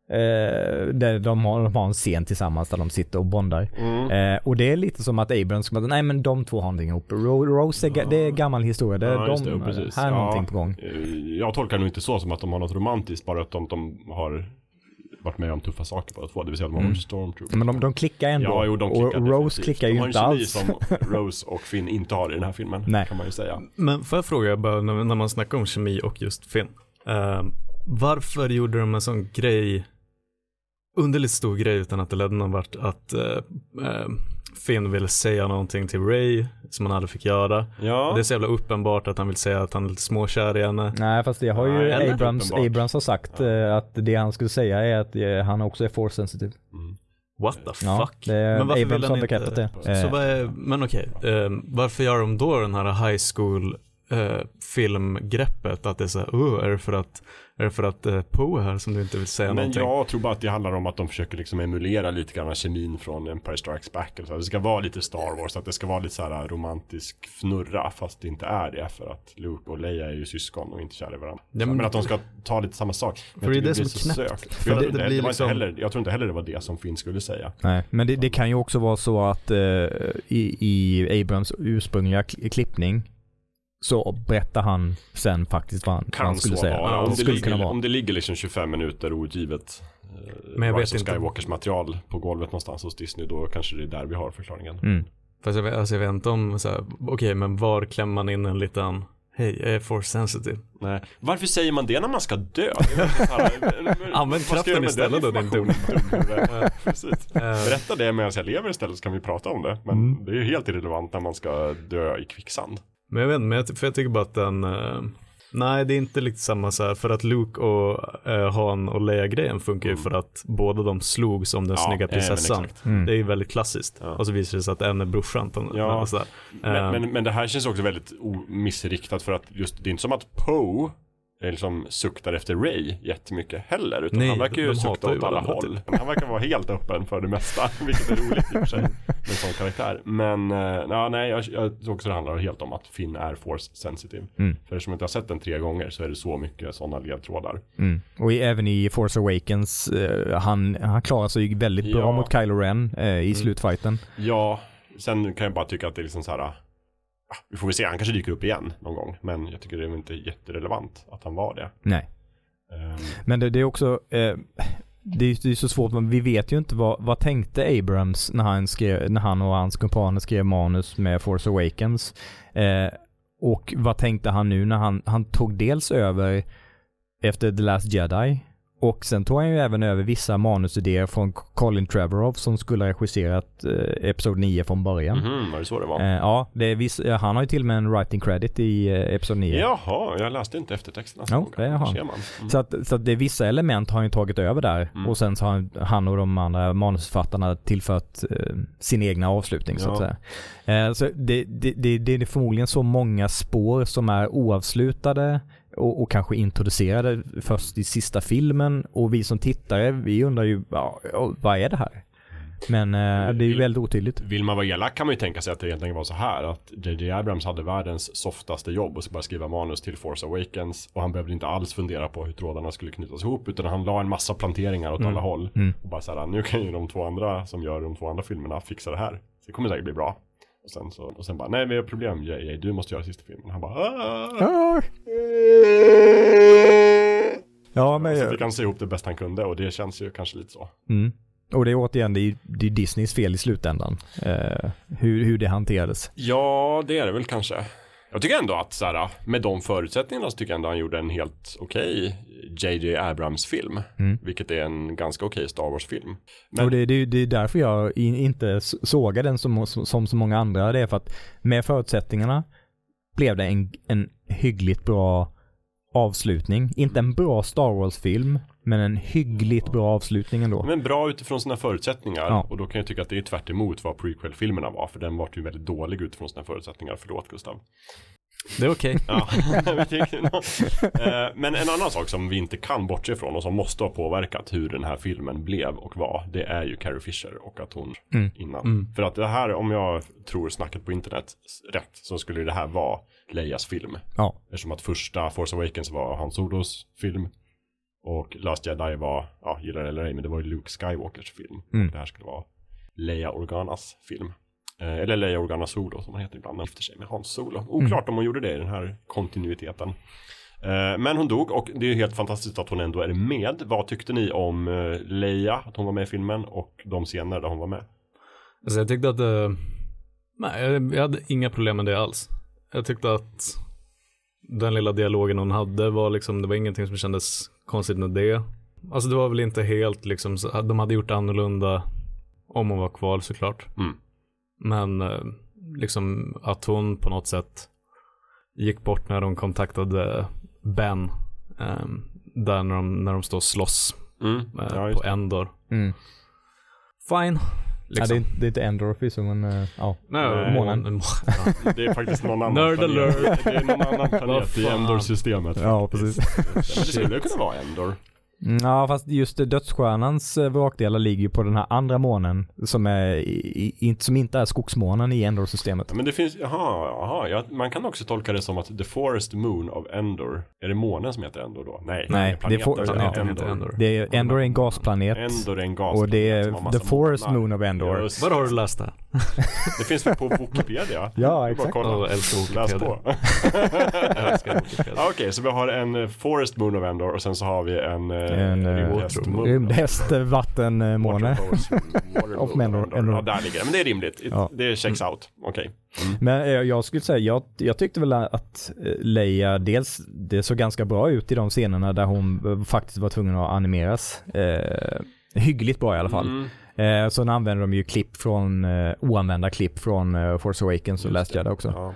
Eh, där de har, de har en scen tillsammans där de sitter och bondar. Mm. Eh, och det är lite som att Abrams kommer att, nej men de två har någonting ihop. Ro- Rose är, ga- det är gammal historia, det, Ja, de, det, precis. här är Ja. någonting på gång. Eh, Jag tolkar nog inte så som att de har något romantiskt, bara att de, de har varit med om tuffa saker båda två. Det vill säga att de har Mm. stormtroopers. Men de, de klickar ändå. Ja, jo, de och klickar Rose definitivt. klickar ju de har inte en kemi alls. som (laughs) Rose och Finn inte har i den här filmen, Nej. kan man ju säga. Men får jag fråga bara när, när man snackar om kemi och just Finn. Eh, varför gjorde de en sån grej, underligt stor grej utan att det ledde någon vart, att eh, eh, Finn ville säga någonting till Ray som han aldrig fick göra. Ja, det är så jävla uppenbart att han vill säga att han är lite småkär i henne. Nej, fast det har ju Nej, Abrams. Abrams har sagt eh, att det han skulle säga är att eh, han också är force sensitive. mm. What the Ja, fuck? det är men varför Abrams vill har han inte, det. Så vad är, men okej, eh, varför gör de då den här high school eh, filmgreppet att det är så här, oh, är det för att, är det för att eh, Poe är här som du inte vill säga Men någonting? jag tror bara att det handlar om att de försöker liksom emulera lite grann kemin från Empire Strikes Back. Eller så. Det ska vara lite Star Wars, att det ska vara lite så här romantisk fnurra, fast det inte är det. För att Luke och Leia är ju syskon och inte kära i varandra. Ja, men- men att de ska ta lite samma sak. Men För det är det som är knäppt. För Jag, det- tror inte- det blir det var inte liksom- heller, jag tror inte heller det var det som Finn skulle säga. Nej, men det, det kan ju också vara så att eh, i, i Abrams ursprungliga kli- klippning så berättar han sen faktiskt vad han, vad han Kan skulle så säga. vara. Ja, om, det skulle kunna ligger, vara. om det ligger liksom 25 minuter outgivet. eh, Men jag vet Rise of inte. Skywalkers material på golvet någonstans hos Disney. Då kanske det är där vi har förklaringen. Mm. Fast jag vet, alltså jag vet inte om, okej men var klämmer man in en liten, hej jag är force sensitive. Nej. Varför säger man det när man ska dö? (laughs) Använd kraften istället då, din dum-. (laughs) (laughs) Eh, Berätta det medan jag lever istället så kan vi prata om det. Men Mm. det är ju helt irrelevant när man ska dö i kvicksand. Men jag vet inte, men jag, för jag tycker bara att den, eh, nej det är inte riktigt samma så här, för att Luke och eh, Han och Leia-grejen funkar ju för att båda de slogs om den Mm. Ja, snygga eh, men prinsessan. exakt. Mm. Det är ju väldigt klassiskt. Ja. Och så visar det sig att en är brorsan. På, Ja. så här. Men, Eh, men, men det här känns också väldigt o- missriktat för att just det är inte som att Poe liksom suktar efter Ray jättemycket heller. Utan Nej, han verkar ju sukta åt alla håll. typ. Han verkar vara helt öppen för det mesta. (laughs) Vilket är roligt i och för sig. Med en sån karaktär. Men uh, ja, nej, jag, jag tror också det handlar helt om att Finn är force sensitive. Mm. För eftersom jag inte har sett den tre gånger så är det så mycket sådana ledtrådar. Mm. Och i, även i Force Awakens, eh, han, han klarar sig väldigt bra Ja. mot Kylo Ren eh, i Mm. slutfighten. Ja, sen kan jag bara tycka att det är liksom så här. Vi får väl se, han kanske dyker upp igen någon gång. Men jag tycker det är inte jätterelevant att han var det. Nej. Ehm, Men det, det är också, eh, det, är, det är så svårt, men vi vet ju inte vad, vad tänkte Abrams när han, skrev, när han och hans kumpaner skrev manus med Force Awakens. Eh, och vad tänkte han nu när han, han tog dels över efter The Last Jedi och sen tog han ju även över vissa manusidéer från Colin Trevorrow som skulle ha regisserat eh, Episod 9 från början. Mhm, var det så det var? Eh, ja, det viss, ja, han har ju till och med en writing credit i eh, Episod 9. Jaha, jag läste inte eftertexterna. Jo, det har han. Mm. Så att, så att det är vissa element har han ju tagit över där Mm. och sen så har han, och de andra manusförfattarna tillfört eh, sin egna avslutning så att Ja. säga. Eh, så det, det, det, det är förmodligen så många spår som är oavslutade och, och kanske introducerade först i sista filmen och vi som tittare vi undrar ju ja, vad är det här? Men eh, det är ju väldigt otydligt. Vill man vara elak kan man ju tänka sig att det egentligen var så här att JJ Abrams hade världens softaste jobb och så bara skriva manus till Force Awakens och han behövde inte alls fundera på hur trådarna skulle knytas ihop utan han la en massa planteringar åt alla håll Mm. och bara så här nu kan ju de två andra som gör de två andra filmerna fixa det här. Så det kommer säkert bli bra. Och sen, så, och sen bara, nej vi har problem JJ, du måste göra sista filmen. Han bara, "Ah." Ja, men... Så fick han se ihop det bäst han kunde och det känns ju kanske lite så. Mm. Och det är återigen, det är, det är Disneys fel i slutändan. Eh, hur, hur det hanterades. Ja, det är det väl kanske. Jag tycker ändå att så här, med de förutsättningarna så tycker jag ändå han gjorde en helt okej JJ Abrams-film. Mm. Vilket är en ganska okej Star Wars-film. Men Och det, det, det är därför jag in, inte sågar den som, som, som så många andra. Det är för att med förutsättningarna blev det en, en hyggligt bra avslutning. Inte en bra Star Wars-film, men en hyggligt bra avslutning ändå. Men bra utifrån sina förutsättningar. Ja. Och då kan jag tycka att det är tvärt emot vad prequel-filmerna var. För den var ju väldigt dålig utifrån sina förutsättningar. Förlåt Gustav. Det är okej. (laughs) Ja, (laughs) tycker nog. Eh, Men en annan sak som vi inte kan bortse ifrån och som måste ha påverkat hur den här filmen blev och var. Det är ju Carrie Fisher och att hon Mm. innan. Mm. För att det här, om jag tror snacket på internet rätt, så skulle det här vara Leias film. Ja. Eftersom att första Force Awakens var Han Solos film. Och Last Jedi var, ja gillar det eller ej, men det var ju Luke Skywalkers film. Mm. Det här skulle vara Leia Organas film. Eh, eller Leia Organa Solo som hon heter ibland. Gifter sig med Hans Solo. Oklart om hon gjorde det i den här kontinuiteten. Eh, men hon dog och det är helt fantastiskt att hon ändå är med. Vad tyckte ni om eh, Leia, att hon var med i filmen och de scener där hon var med? Alltså jag tyckte att det, nej jag hade inga problem med det alls. Jag tyckte att den lilla dialogen hon hade var liksom, det var ingenting som kändes konstigt med det. Alltså det var väl inte helt liksom, de hade gjort annorlunda om hon var kvar såklart. Mm. Men eh, liksom att hon på något sätt gick bort när de kontaktade Ben. Eh, där när de, när de står och slåss Mm. eh, Ja, på Endor. Mm. Fine. Ja, Liksom. det, är, inte- det är inte Endor förvisso men uh, ja. Nej, månen. månen. Det är faktiskt någon annan Nerd planet. alert. Det är någon annan planet i. Endor-systemet. Ja. Men det skulle kunna vara Endor. Ja fast just dödsstjärnans eh, vrakdelar ligger ju på den här andra månen som, är, som inte är skogsmånen i Endor-systemet. Ja, Men det finns, jaha, jaha ja, man kan också tolka det som att The Forest Moon of Endor, är det månen som heter Endor då? Nej, Nej, det är planeten det ja. heter Planeten heter Endor. Endor. Det är, Endor är en gasplanet Endor är en gasplanet och det är The Forest månar. Moon of Endor. Just Var har du läst det? Det finns väl på Wikipedia? (laughs) Ja, är bara exakt. kolla. Älskar Läs på. (laughs) Okej, så vi har en eh, Forest Moon of Endor och sen så har vi en, eh, En, vatten, eh, måne. Water (laughs) Water Of Moon Endor-. Ja, där ligger det. Men det är rimligt. It- Ja. Det checks out. Okej. Men eh, jag skulle säga, jag, jag tyckte väl att Leia, dels det såg ganska bra ut i de scenerna där hon faktiskt var tvungen att animeras. Eh, hyggligt bra i alla fall. Mm. Eh, sen använder de ju klipp från, eh, oanvända klipp från eh, Force Awakens och Last. Jedi också. Ja.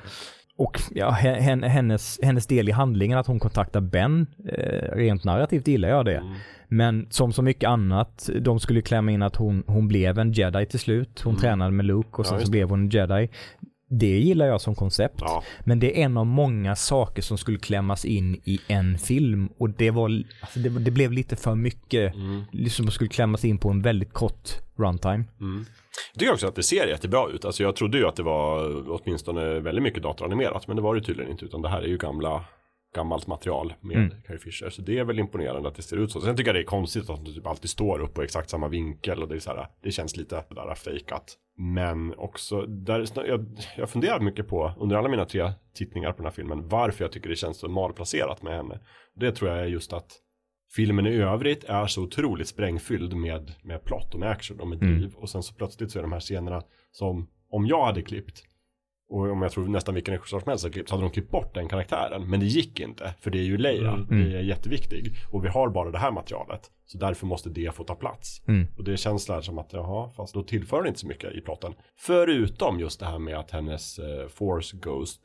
Och ja, he- hen- hennes, hennes del i handlingen, att hon kontaktar Ben, eh, rent narrativt gillar jag det. Mm. Men som så mycket annat, de skulle klämma in att hon, hon blev en jedi till slut. Hon Mm. tränade med Luke och Ja, sen just så blev hon en jedi. Det gillar jag som koncept. Ja. Men det är en av många saker som skulle klämmas in i en film och det var, alltså det, det blev lite för mycket, Mm. liksom som skulle klämmas in på en väldigt kort runtime. Mm. Jag tycker också att det ser jättebra ut. Alltså jag trodde ju att det var åtminstone väldigt mycket datoranimerat. Men det var det tydligen inte. Utan det här är ju gamla, gammalt material med Mm. Carrie Fisher. Så det är väl imponerande att det ser ut så. Sen tycker jag det är konstigt att de typ alltid står upp på exakt samma vinkel. Och det är så här, det känns lite där fejkat. Men också, där, jag, jag funderar mycket på, under alla mina tre tittningar på den här filmen, varför jag tycker det känns så malplacerat med henne. Det tror jag är just att filmen i övrigt är så otroligt sprängfylld med, med plott och med action och med Mm. driv. Och sen så plötsligt så är de här scenerna som, om jag hade klippt, och om jag tror nästan vilken regissör som helst hade klippt, så hade de klippt bort den karaktären. Men det gick inte, för det är ju Leia, Mm. det är jätteviktig. Och vi har bara det här materialet, så därför måste det få ta plats. Mm. Och det känns där som att, jaha, fast då tillför det inte så mycket i plotten. Förutom just det här med att hennes eh, Force Ghost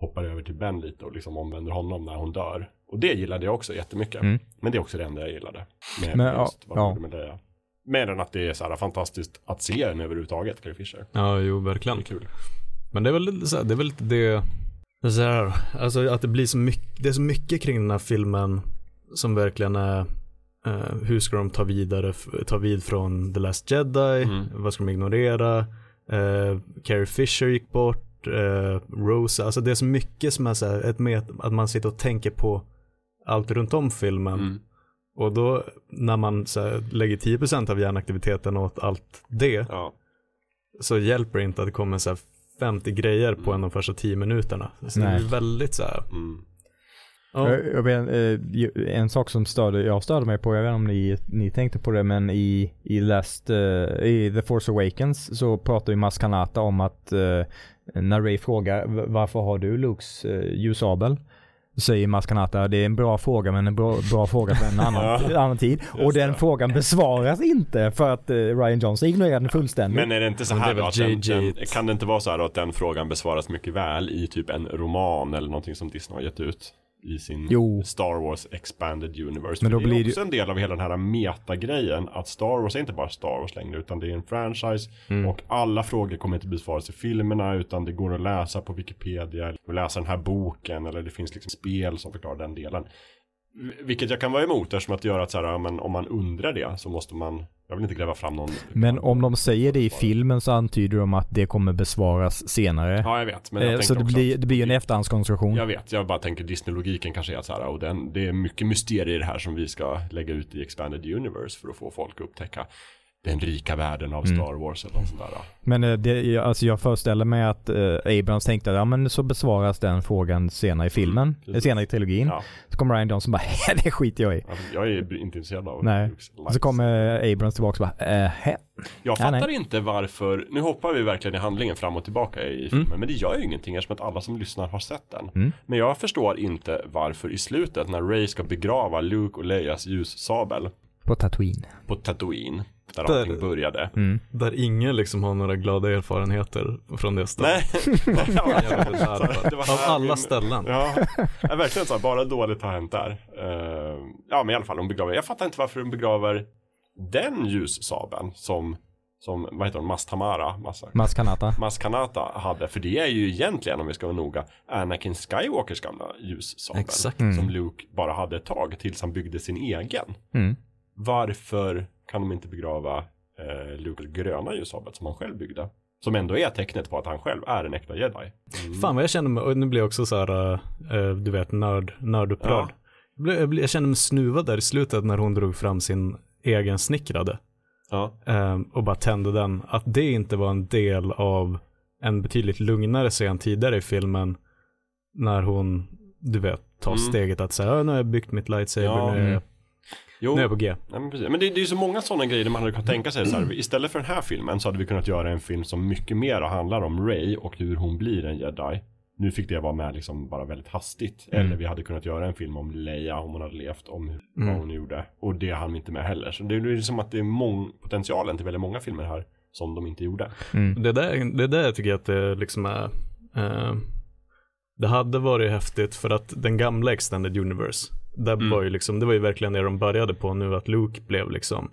hoppar över till Ben lite och liksom omvänder honom när hon dör. Och det gillade jag också jättemycket. Mm. Men det är också det enda jag gillade. Med Men, just ja, ja. med Leia. Mer än att det är så här fantastiskt att se den överhuvudtaget, Carrie Fisher. Ja, jo, Det är verkligen. kul. Men det är väl lite så här, det är väl lite det, så här, alltså att det blir så mycket, det är så mycket kring den här filmen som verkligen är, eh, hur ska de ta vidare, ta vid från The Last Jedi, Mm. vad ska de ignorera, eh, Carrie Fisher gick bort, eh, Rose, alltså det är så mycket som är så här, ett med, att man sitter och tänker på allt runt om filmen. Mm. Och då när man så här, lägger 10% av hjärnaktiviteten åt allt det Ja. så hjälper det inte att det kommer så här 50 grejer på en de första 10 minuterna. Så det Nej. är väldigt så här. Mm. Ja. Jag, jag vet, eh, en sak som störde, jag störde mig på, jag vet inte om ni, ni tänkte på det, men i, i, Last, eh, i The Force Awakens så pratar ju Mas Kanata om att eh, när Ray frågar "V- varför har du Lukes eh, ljusabel? Så säger Mas Kanata, det är en bra fråga men en bra, bra fråga för en annan, (laughs) annan tid. Och den det. frågan besvaras inte för att eh, Ryan Johnson ignorerar den fullständigt. Men är det inte så det här då att den, den, kan det inte vara så här då att den frågan besvaras mycket väl i typ en roman eller någonting som Disney har gett ut i sin Jo. Star Wars Expanded Universe. Men då det är blir det- också en del av hela den här metagrejen att Star Wars är inte bara Star Wars längre utan det är en franchise Mm. och alla frågor kommer inte besvaras i filmerna utan det går att läsa på Wikipedia eller läsa den här boken eller det finns liksom spel som förklarar den delen. Vilket jag kan vara emot eftersom att det gör att så här, ja, men om man undrar det så måste man, jag vill inte gräva fram någon. Men om de säger det i filmen så antyder de att det kommer besvaras senare. Ja, jag vet. Men jag Eh, så det blir, det blir ju en efterhandskonstruktion. Jag vet, jag bara tänker Disney-logiken kanske är att så här, och den, det är mycket mysterier i det här som vi ska lägga ut i Expanded Universe för att få folk att upptäcka den rika världen av Mm. Star Wars eller något sånt där. Men eh, det, alltså jag föreställer mig att eh, Abrams tänkte att ja men så besvaras den frågan senare i filmen, precis. eh, senare i trilogin. Ja, Så kommer Ryan Johnson bara (laughs) det skiter jag i. alltså, jag är inte intresserad av Nej. Och så kommer Abrams tillbaka och bara eh? Jag Ja, fattar nej. inte varför, nu hoppar vi verkligen i handlingen fram och tillbaka i filmen, men det gör ju ingenting eftersom att alla som lyssnar har sett den. Mm. Men jag förstår inte varför i slutet när Ray ska begrava Luke och Leias ljussabel På Tatooine. på Tatooine, där Där- allting började. Mm. Där ingen liksom har några glada erfarenheter från det stället. Nej, (laughs) Det var Av alla ställen. Ja, verkligen så här, bara dåligt har hänt där. Eh, ja, men i alla fall hon begraver. Jag fattar inte varför hon begraver den ljussabeln som, som, vad heter hon, Mastamara, Massa, Maskanata. Maskanata hade, för det är ju egentligen, om vi ska vara noga, Anakin Skywalkers gamla ljussabel. Exakt. Som Luke bara hade ett tag tills han byggde sin egen. Mm. Varför kan de inte begrava eh, Lukes gröna ljussabel som han själv byggde? Som ändå är tecknet på att han själv är en äkta jedi. Mm. Fan vad jag känner mig, och nu blir jag också så här, eh, du vet, nörd, nördupprörd. Ja. Jag, jag, kände mig snuvad där i slutet när hon drog fram sin egen snickrade. Ja. eh, och bara tände den. Att det inte var en del av en betydligt lugnare scen tidigare i filmen. När hon, du vet, tar Mm. steget att säga, nu har jag byggt mitt lightsaber, Ja. nu, är jag, Jo, nu är jag på G. Nej, men, precis. men det, det är ju så många sådana grejer man hade kunnat tänka sig så här, Istället för den här filmen så hade vi kunnat göra en film som mycket mer handlar om Ray och hur hon blir en jedi. Nu fick det vara med liksom bara väldigt hastigt. Mm. Eller vi hade kunnat göra en film om Leia om hon hade levt, om hur, Mm. vad hon gjorde. Och det hann vi inte med heller. Så det är som att det är mång, potentialen till väldigt många filmer här som de inte gjorde. Mm. Det där, det där tycker jag att det liksom är, eh, det hade varit häftigt för att den gamla Extended Universe, där Mm. var ju liksom, det var ju verkligen det de började på nu, att Luke blev liksom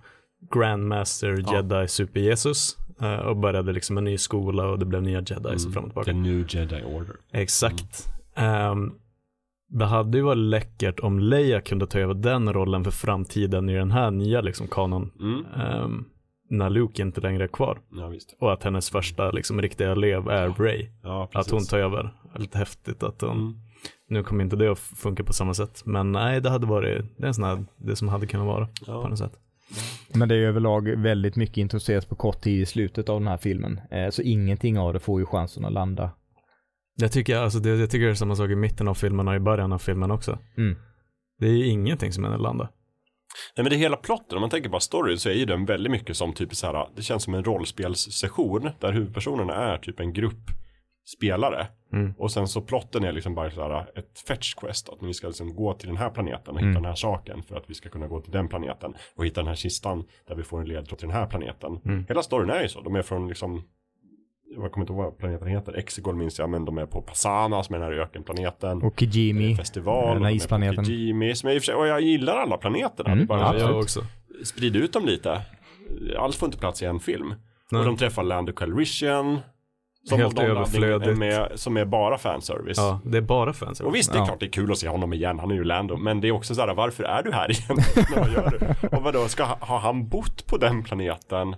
Grandmaster Ja. Jedi Super Jesus eh, och började liksom en ny skola och det blev nya Jedis och fram och tillbaka. The New Jedi Order. Exakt. Ehm, det hade ju varit läckert om Leia kunde ta över den rollen för framtiden i den här nya liksom kanon. Mm. ehm, när Luke inte längre är kvar. Ja. Och att hennes första liksom riktiga elev är Ray. Ja. Att hon tar över. Lite häftigt att hon, Mm. Nu kommer inte det att funka på samma sätt. Men nej, det hade varit, det är en sån här, det som hade kunnat vara Ja. på något sätt. Men det är överlag väldigt mycket introducerat på kort tid i slutet av den här filmen. Eh, Så ingenting av det får ju chansen att landa. Jag tycker, alltså det, jag tycker det är samma sak i mitten av filmen och i början av filmen också. Mm. Det är ju ingenting som är landa. Nej men det hela plotten, om man tänker på story så är ju den väldigt mycket som typ så här, det känns som en rollspelssession där huvudpersonerna är typ en grupp spelare. Mm. Och sen så plotten är liksom bara så här ett fetch quest, att vi ska liksom gå till den här planeten och hitta Mm. den här saken för att vi ska kunna gå till den planeten och hitta den här kistan där vi får en ledtråd till den här planeten. Mm. Hela storyn är ju så, de är från liksom jag kommer inte ihåg vad planeten heter, Exegol minns jag, men de är på Passana som är den här ökenplaneten. Och Kijimi. festival, den här isplaneten. Kijimi, som jag, i och för sig- och jag gillar alla planeterna. Mm, bara, ja, jag, jag också. sprid ut dem lite. Allt får inte plats i en film. Nej. Och de träffar Lando Calrissian. Som Helt överflödigt. med, som är bara fanservice. Ja, det är bara fans. Och visst, det är Ja. klart det är kul att se honom igen, han är ju Lando. Men det är också så här, varför är du här (laughs) igen? vad gör du? Och vadå, ska, ha- har han bott på den planeten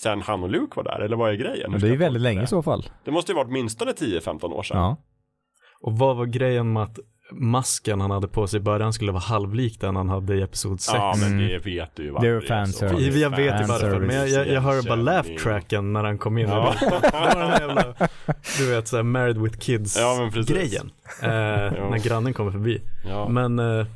sen han och Luke var där? Eller vad är grejen? Men det är ju väldigt länge i så fall. Det måste ju varit åtminstone 10-15 år sedan. Ja. Och vad var grejen med att masken han hade på sig i början skulle vara halvlik den han hade i episod 6? Ja, men Mm. det vet du ju Det är varför fanservice. Jag vet ju varför, men jag, jag, jag hör bara laugh Igenkänning. tracken när han kom in. Ja. (laughs) Jävla, du vet såhär married with kids Ja, men precis. grejen. Eh, när grannen kommer förbi. Ja. Men eh,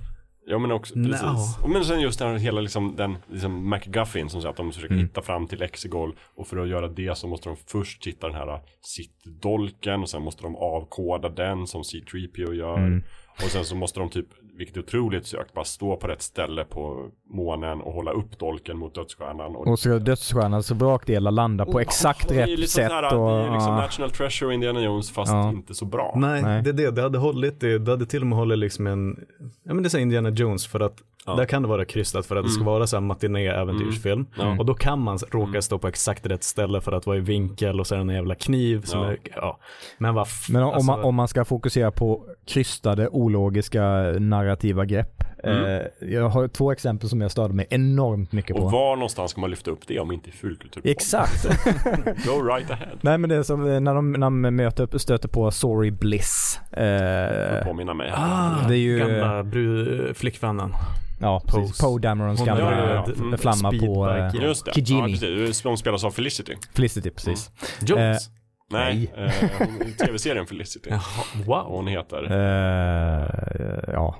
Ja men också, No. precis. Och men sen just den här hela liksom, den liksom McGuffin som säger att de försöker Mm. hitta fram till Exegol och för att göra det så måste de först hitta den här sitt-dolken och sen måste de avkoda den som C-3PO gör. Mm. Och sen så måste de typ, vilket är otroligt sökt, bara stå på rätt ställe på månen och hålla upp dolken mot dödsstjärnan. Och så dödsstjärnans brakdelar landa på exakt Och det är rätt liksom sätt. så här, och, det är liksom ja. National Treasure och Indiana Jones fast Ja. inte så bra. nej, Nej. det är det. Det hade hållit, det, det hade till och med hållit liksom en, ja men det är så här Indiana Jones för att Ja. där kan det vara krystat för att det ska Mm. vara så här matiné-äventyrsfilm. Ja. Och då kan man råka stå på exakt rätt ställe för att vara i vinkel och så är det en jävla kniv som Ja. är, ja. Men vad Men om, alltså, man, om man ska fokusera på krystade, ologiska narrativa grepp. Mm. Eh, jag har två exempel som jag störde mig enormt mycket på. Och var någonstans ska man lyfta upp det om inte i fullkulturpodden? Exakt. (laughs) Go right ahead. Nej men det är som eh, när de, när de möter, stöter på Sorry Bliss. Eh, Påminna mig. Ah, Det är ju- gamla bru- flickvännen. ja, precis. Poe Damerons Hon gamla ja, ett- ja, flamma på speedbike, eh, ja. Just det, ja, Kijimi. precis. De spelas av Felicity. Felicity, precis. Jones. Nej, eh, hon- i tv-serien Felicity. (laughs) Jaha, wow. hon heter, Eh, ja,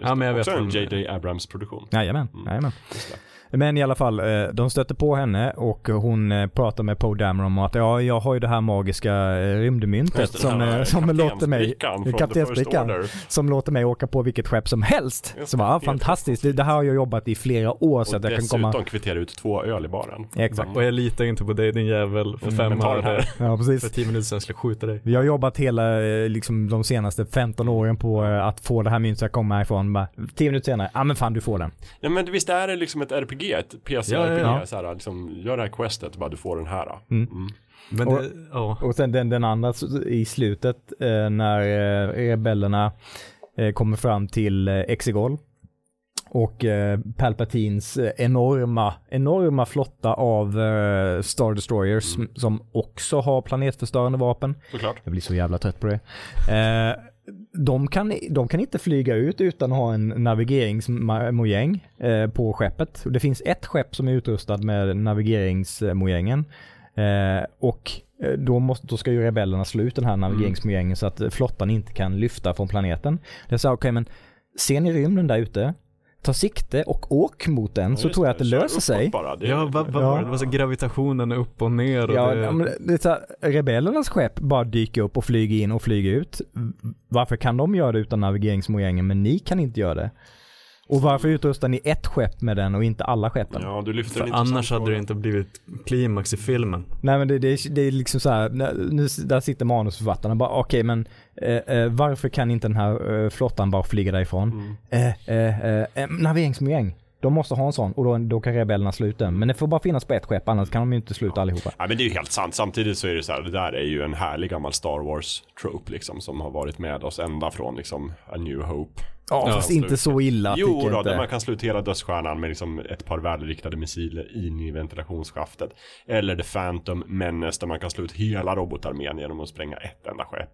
Ja, men jag vet också en J.J. Abrams produktion. jajamän. Mm. jajamän. Men i alla fall, eh, de stöter på henne och hon eh, pratar med Poe Dameron om att ja, jag har ju det här magiska eh, rymdmyntet som, som låter mig kaptensbrickan som låter mig åka på vilket skepp som helst. Just Så bara, helt fantastiskt, det, det här har jag jobbat i flera år så att jag kan dessutom komma... kvittera ut två öl i baren. Exakt. Och jag litar inte på dig din jävel för Mm, fem här. Ja, För precis. tio minuter sedan skulle jag skjuta dig. Vi har jobbat hela, liksom de senaste 15 åren på att få det här myntet att komma härifrån. Bara, 10 minuter senare, ja ah, men fan du får den. Ja men visst är det liksom ett RPG RPG, ett PC-RPG, Ja, ja, ja. så här, liksom, gör det här questet, bara du får den här. Mm. Mm. Men Och- det, ja. Och sen den, den andra i slutet eh, när eh, rebellerna eh, kommer fram till eh, Exegol och eh, Palpatines eh, enorma, enorma flotta av eh, Star Destroyers Mm. som också har planetförstörande vapen. Såklart. Jag blir så jävla trött på det. De, kan, de kan inte flyga ut utan att ha en navigeringsmojäng eh, på skeppet. Det finns ett skepp som är utrustad med navigeringsmojängen. Eh, och eh, då, måste, då ska ju rebellerna slå ut den här navigeringsmojängen så att flottan inte kan lyfta från planeten. Det är så okej men ser ni rymden där ute? Ta sikte och åk mot den så Ja, tror jag att det löser sig. Bara. Det, Ja, vad, vad Ja. det? Var så gravitationen är upp och ner och Ja, det, ja, men det är så här, rebellernas skepp bara dyker upp och flyger in och flyger ut. Varför kan de göra det utan navigeringsmojängen men ni kan inte göra det? Och varför utrustar ni ett skepp med den och inte alla skeppen? ja, du lyfter för annars hade det inte blivit klimax i filmen. Nej men det, det, är, det är liksom så här, nu, där sitter manusförfattarna bara okej men eh, eh, varför kan inte den här eh, flottan bara flyga därifrån? Mm. Eh, eh, eh, eh, navigeringsmojäng. De måste ha en sån och då, då kan rebellerna sluta den. Men det får bara finnas på ett skepp annars kan de ju inte sluta allihopa. Ja, men det är ju helt sant. Samtidigt så är det så här, det där är ju en härlig gammal Star Wars trope liksom som har varit med oss ända från liksom A New Hope. Ja, Ja, fast inte så illa Jo då, jag där inte. man kan slå ut hela dödsstjärnan med liksom ett par välriktade missiler in i ventilationsskaftet. Eller The Phantom Menace där man kan slå ut hela robotarmén genom att spränga ett enda skepp.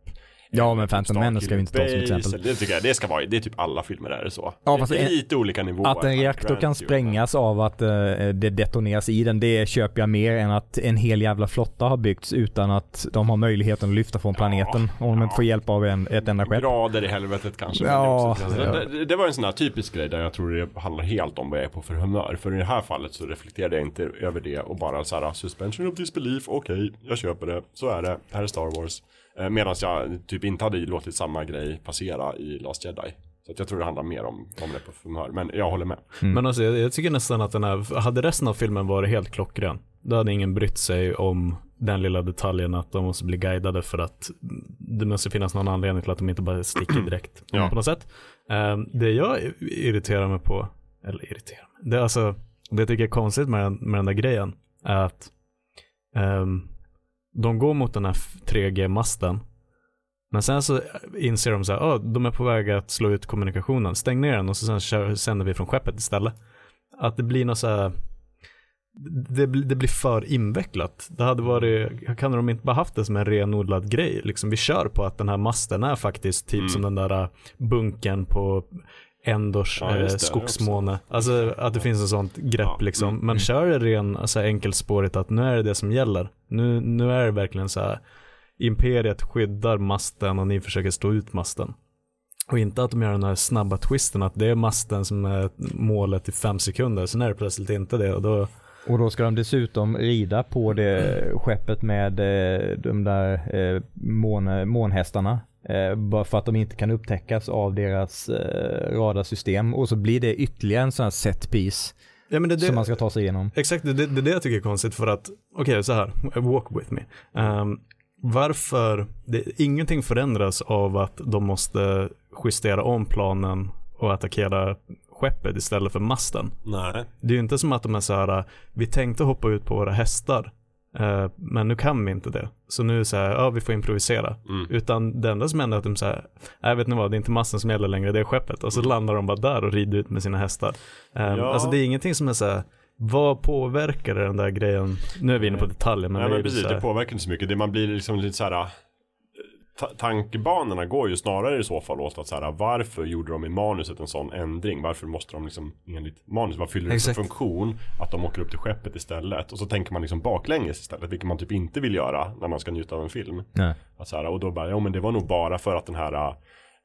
Ja, men Phantom Menace ska vi inte ta som exempel. Det tycker jag, det ska vara, det är typ alla filmer där är det så. Ja, det fast är en- lite olika nivåer. Att en reaktor kan sprängas av att eh, det detoneras i den, det köper jag mer än att en hel jävla flotta har byggts utan att de har möjligheten att lyfta från planeten om de inte får hjälp av en, ett enda skepp. Grader i helvetet kanske. Ja, det, är ja. det, det, det var en sån här typisk grej där jag tror det handlar helt om vad jag är på för humör. För i det här fallet så reflekterade jag inte över det och bara så här suspension of disbelief, okej, jag köper det, så är det, här är Star Wars. Eh, Medan jag typ inte hade låtit samma grej passera i Last Jedi. Så att jag tror det handlar mer om om det på för humör. Men jag håller med. Mm. Men alltså, jag, jag tycker nästan att den här, hade resten av filmen varit helt klockren, då hade ingen brytt sig om den lilla detaljen att de måste bli guidade för att det måste finnas någon anledning till att de inte bara sticker direkt Ja. på något sätt. Um, det jag irriterar mig på, eller irriterar mig, det är alltså, det jag tycker är konstigt med den, med den där grejen är att ehm, de går mot den här 3G-masten men sen så inser de så här, oh, de är på väg att slå ut kommunikationen, stäng ner den och så sen kör, sänder vi från skeppet istället. Att det blir något så här, det, blir- det blir för invecklat. Det hade varit, kan de inte bara haft det som en renodlad grej? Liksom vi kör på att den här masten är faktiskt typ Mm. som den där bunkern på Endors Ja, eh, skogsmåne. Alltså att det finns ett sånt grepp Ja, liksom. Men mm. kör det ren, alltså enkelspårigt att nu är det det som gäller. Nu, nu är det verkligen så här, imperiet skyddar masten och ni försöker stå ut masten. Och inte att de gör den här snabba twisten att det är masten som är målet i fem sekunder, sen är det plötsligt inte det och då, Och då ska de dessutom rida på det skeppet med eh, de där eh, mån, månhästarna. Eh, bara för att de inte kan upptäckas av deras eh, radarsystem. Och så blir det ytterligare en sån här set piece ja men det, det, som man ska ta sig igenom. Exakt, det det det är det jag tycker är konstigt för att, okej så här, walk with me. Ehm, varför, det, ingenting förändras av att de måste justera om planen och attackera skeppet istället för masten. Nej. Det är ju inte som att de är så här, vi tänkte hoppa ut på våra hästar, eh, men nu kan vi inte det. Så nu är det så här, ja vi får improvisera. Mm. Utan det enda som händer är att de säger, nej vet ni vad, det är inte masten som gäller längre, det är skeppet. Och så landar de bara där och rider ut med sina hästar. Um, Ja. Alltså det är ingenting som är så här, vad påverkar den där grejen? Nu är vi inne på detaljer, men det är men precis, så det här, påverkar inte så mycket. Det man blir liksom lite så här. Ta- Tankebanorna går ju snarare i så fall åt att så här, varför gjorde de i manuset en sån ändring? Varför måste de liksom enligt manus, vad fyller det för funktion att de åker upp till skeppet istället? Och så tänker man liksom baklänges istället, vilket man typ inte vill göra när man ska njuta av en film. Nej. Att så här, och då bara, ja men det var nog bara för att den här,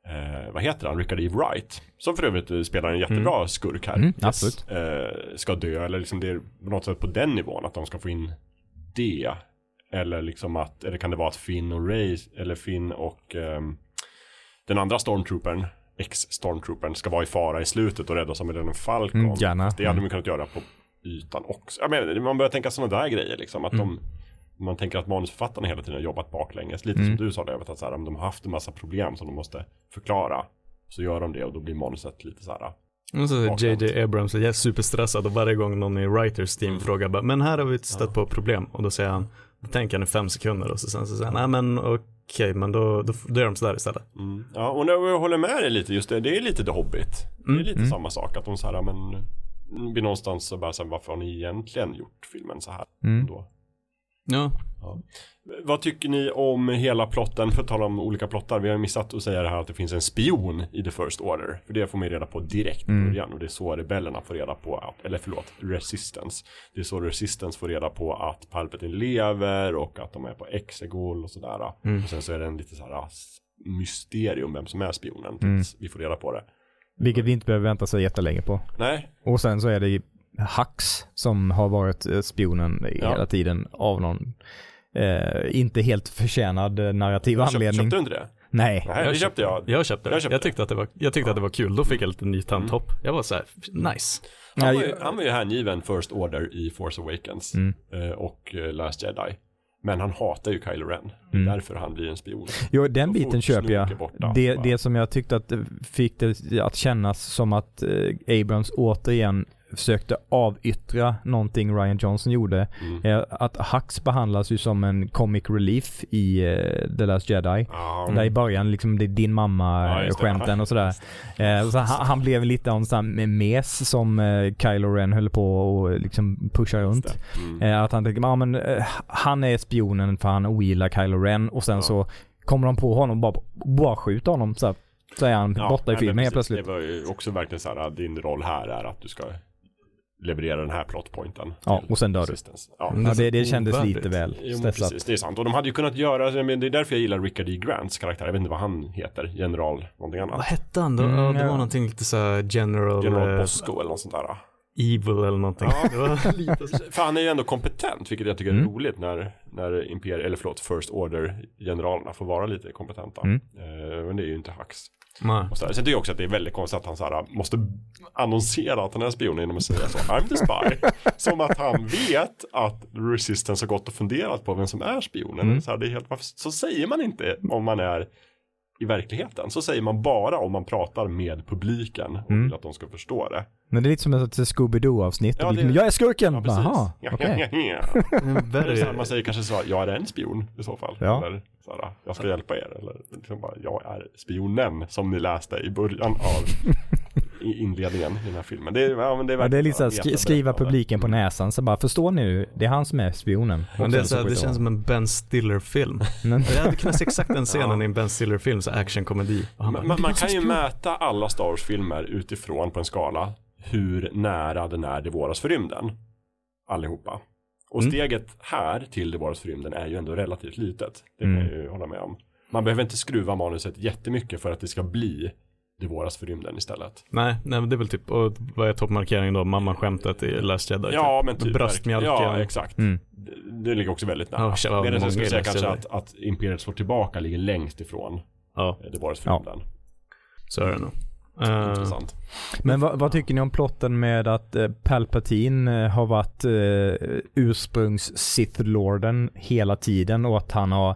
eh, vad heter han, Richard E. Wright, som för övrigt eh, spelar en jättebra skurk här, Mm, absolut. eh, ska dö, eller liksom det är på något sätt på den nivån, att de ska få in det. Eller liksom att, eller kan det vara att Finn och Ray, eller Finn och ehm, den andra stormtroopern, ex-stormtroopern, ska vara i fara i slutet och rädda som en Falcon. Mm, gärna. Det hade Mm. man kunnat göra på ytan också. Jag menar, man börjar tänka sådana där grejer liksom, att de man tänker att manusförfattarna hela tiden har jobbat baklänges. Lite Mm. som du sa David, att så här, de har haft en massa problem som de måste förklara. Så gör de det och då blir manuset lite så här. JJ Abrams är superstressad och varje gång någon i Writers team Mm. frågar bara, men här har vi stött på problem och då säger han, tänker han i fem sekunder och så sen så säger han, nej men okej, men då, då, då gör de sådär istället. Mm. Ja, och jag håller med dig lite just det, det är lite The Hobbit. Det är Mm. lite Mm. samma sak, att de så här, men vi någonstans så bara så här, varför har ni egentligen gjort filmen så här? Mm. Då? Ja, Vad tycker ni om hela plotten? För att tala om olika plottar. Vi har missat att säga det här att det finns en spion i The First Order. För det får man ju reda på direkt i Mm. början. Och det är så rebellerna får reda på att, eller förlåt, Resistance. Det är så Resistance får reda på att Palpatine lever och att de är på Exegol och sådär. Mm. Och sen så är det en lite så här s- mysterium vem som är spionen tills vi får reda på det. Vilket vi inte behöver vänta så jättelänge på. Nej, Och sen så är det Hux som har varit eh, spionen i Ja. hela tiden av någon eh, inte helt förtjänad eh, narrativ köp, anledning. köpte du inte det? Nej. Nej, det köpte jag. Jag köpte det. Jag Jag, köpte det. tyckte, att det var, jag tyckte att det var kul. Då fick jag lite ny tandtopp. Jag var så här, nice. Han var, ju, han var ju hängiven First Order i Force Awakens Mm. eh, och Last Jedi. Men han hatar ju Kylo Ren. Det är Mm. därför han blir en spion. Jo, den Så biten köper jag. Borta, det, bara- det som jag tyckte att fick det att kännas som att eh, Abrams återigen försökte avyttra någonting Ryan Johnson gjorde. Mm. är Att Hux behandlas ju som en comic relief i eh, The Last Jedi. Ja, Där i början, liksom det är din Ja, mamma just det. skämten och sådär. (laughs) Eh, så han, han blev lite av en mes som eh, Kylo Ren höll på och liksom pusha runt. Mm. Eh, att han tänker, ja men eh, han är spionen för han ogillar Kylo Ren och sen Ja. så kommer de på honom och bara, bara skjuter honom så, här, så är han Ja, borta i filmen helt plötsligt. Det var ju också verkligen så här, din roll här är att du ska leverera den här plotpointen. Ja, och sen dör du. Ja. Mm. Ja, det, det kändes ovärdigt. lite väl Jo, stressat. precis, det är sant. Och de hade ju kunnat göra, men det är därför jag gillar Richard D. Grants karaktär. Jag vet inte vad han heter, general någonting Vad annat. hette han då? Mm, Ja, det ja. var någonting lite så här general, General eh, Bosco eller något sånt där. evil eller någonting. Ja. (laughs) Det var lite så. (laughs) För han är ju ändå kompetent, vilket jag tycker är Mm. roligt när, när Imperial, eller förlåt, First Order-generalerna får vara lite kompetenta. Mm. Eh, men det är ju inte Hux. Och så. Sen tycker jag också att det är väldigt konstigt att han så här, måste annonsera att han är spion genom att säga så, I'm the spy. (laughs) Som att han vet att Resistance har gått och funderat på vem som är spionen. Mm. Så, här, det är helt, varför- så säger man inte om man är i verkligheten. Så säger man bara om man pratar med publiken och Mm. vill att de ska förstå det. Men det är lite som ett Scooby-Doo avsnitt. Ja, det- Jag är skurken! Ja, precis. Jaha, Ja, okej. ja, ja, (laughs) här, man säger kanske så, jag är en spion i så fall. Ja. Eller så här, jag ska hjälpa er. Eller liksom bara, jag är spionen som ni läste i början av (laughs) inledningen i den här filmen. Det är, ja, men det är, Ja, det är lite såhär, skri skriva publiken på näsan så bara, förstår ni nu? Det är han som är spionen. men det, är sen så här, det känns som en Ben Stiller-film. (laughs) Men, Jag hade kunnat se exakt den (laughs) scenen Ja. i en Ben Stiller-film, så actionkomedi. Bara, Man, man, "Det är man någon som kan ju spion." mäta alla Star Wars-filmer utifrån på en skala hur nära den är Det våras för rymden. Allihopa. Och Mm. steget här till Det våras för rymden är ju ändå relativt litet. Det kan Mm. jag ju hålla med om. Man behöver inte skruva manuset jättemycket för att det ska bli Det våras för rymden istället. Nej, nej men det är väl typ, och vad är toppmarkeringen då? Mamma-skämtet i Last Jedi? Ja, typ. men typ. Bröstmjölken. Ja, exakt. mm. Det, det ligger också väldigt nära. Ja, vad Medan jag skulle säga kanske att, att Imperiet slår tillbaka ligger längst ifrån Ja, eh, Det våras för Ja. rymden. så är det nog. Eh, Intressant. Men vad, vad tycker ni om plotten med att eh, Palpatine har varit eh, ursprungs Sith Lorden hela tiden och att han har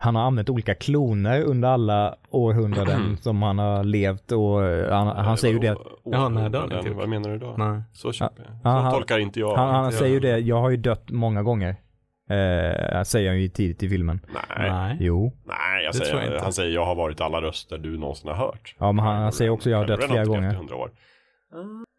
han har använt olika kloner under alla århundraden som han har levt och eh, han, han säger ju det. Ja, nej, det inte. Vad menar du då? nej. Så köper jag. Så han- tolkar inte jag. Han, han inte säger ju jag. det, jag har ju dött många gånger. Eh, säger han ju tidigt i filmen. Nej. Nej. Jo. Nej, jag Det tror jag säger, inte. han säger jag har varit alla röster du någonsin har hört. Ja men han, han säger också jag har dött flera gånger. 100 år.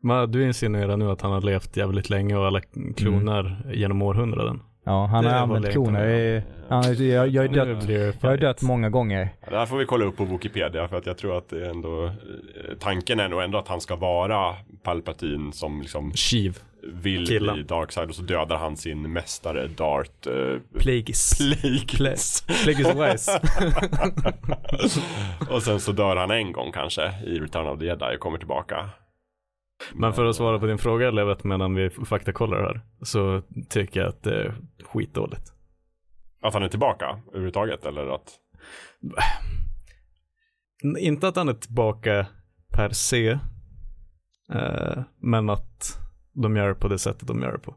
Men du insinuerar nu att han har levt jävligt länge och alla kloner genom århundraden. Ja han har använt jag kloner. i- Han, har- jag, jag, dött, jag har dött många gånger. Ja, det här får vi kolla upp på Wikipedia för att jag tror att det är ändå eh, Tanken är nog ändå att han ska vara Palpatine som liksom Shiv. vill Killen. bli Darkside och så dödar han sin mästare Dart uh, Plagueis. Plagueis. Plagueis Wise. (laughs) och sen så dör han en gång kanske i Return of the Jedi och kommer tillbaka. Men för att svara på din fråga Levet medan vi faktakollar här. Så tycker jag att det är skitdåligt. Att han är tillbaka överhuvudtaget eller att Inte att han är tillbaka per se. Eh, men att de gör det på det sättet de gör det på.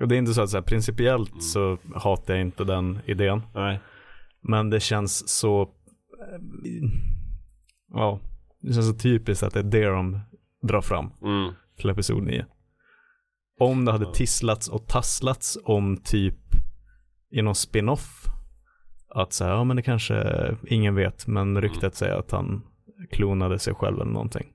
Och det är inte så att så här, principiellt Mm. så hatar jag inte den idén. Nej. Men det känns så, eh, ja, det känns så typiskt att det är det de dra fram Mm. till episod 9. Om det hade tisslats och tasslats om typ i någon spin-off att säga, ja men det kanske ingen vet, men ryktet säger att han klonade sig själv eller någonting.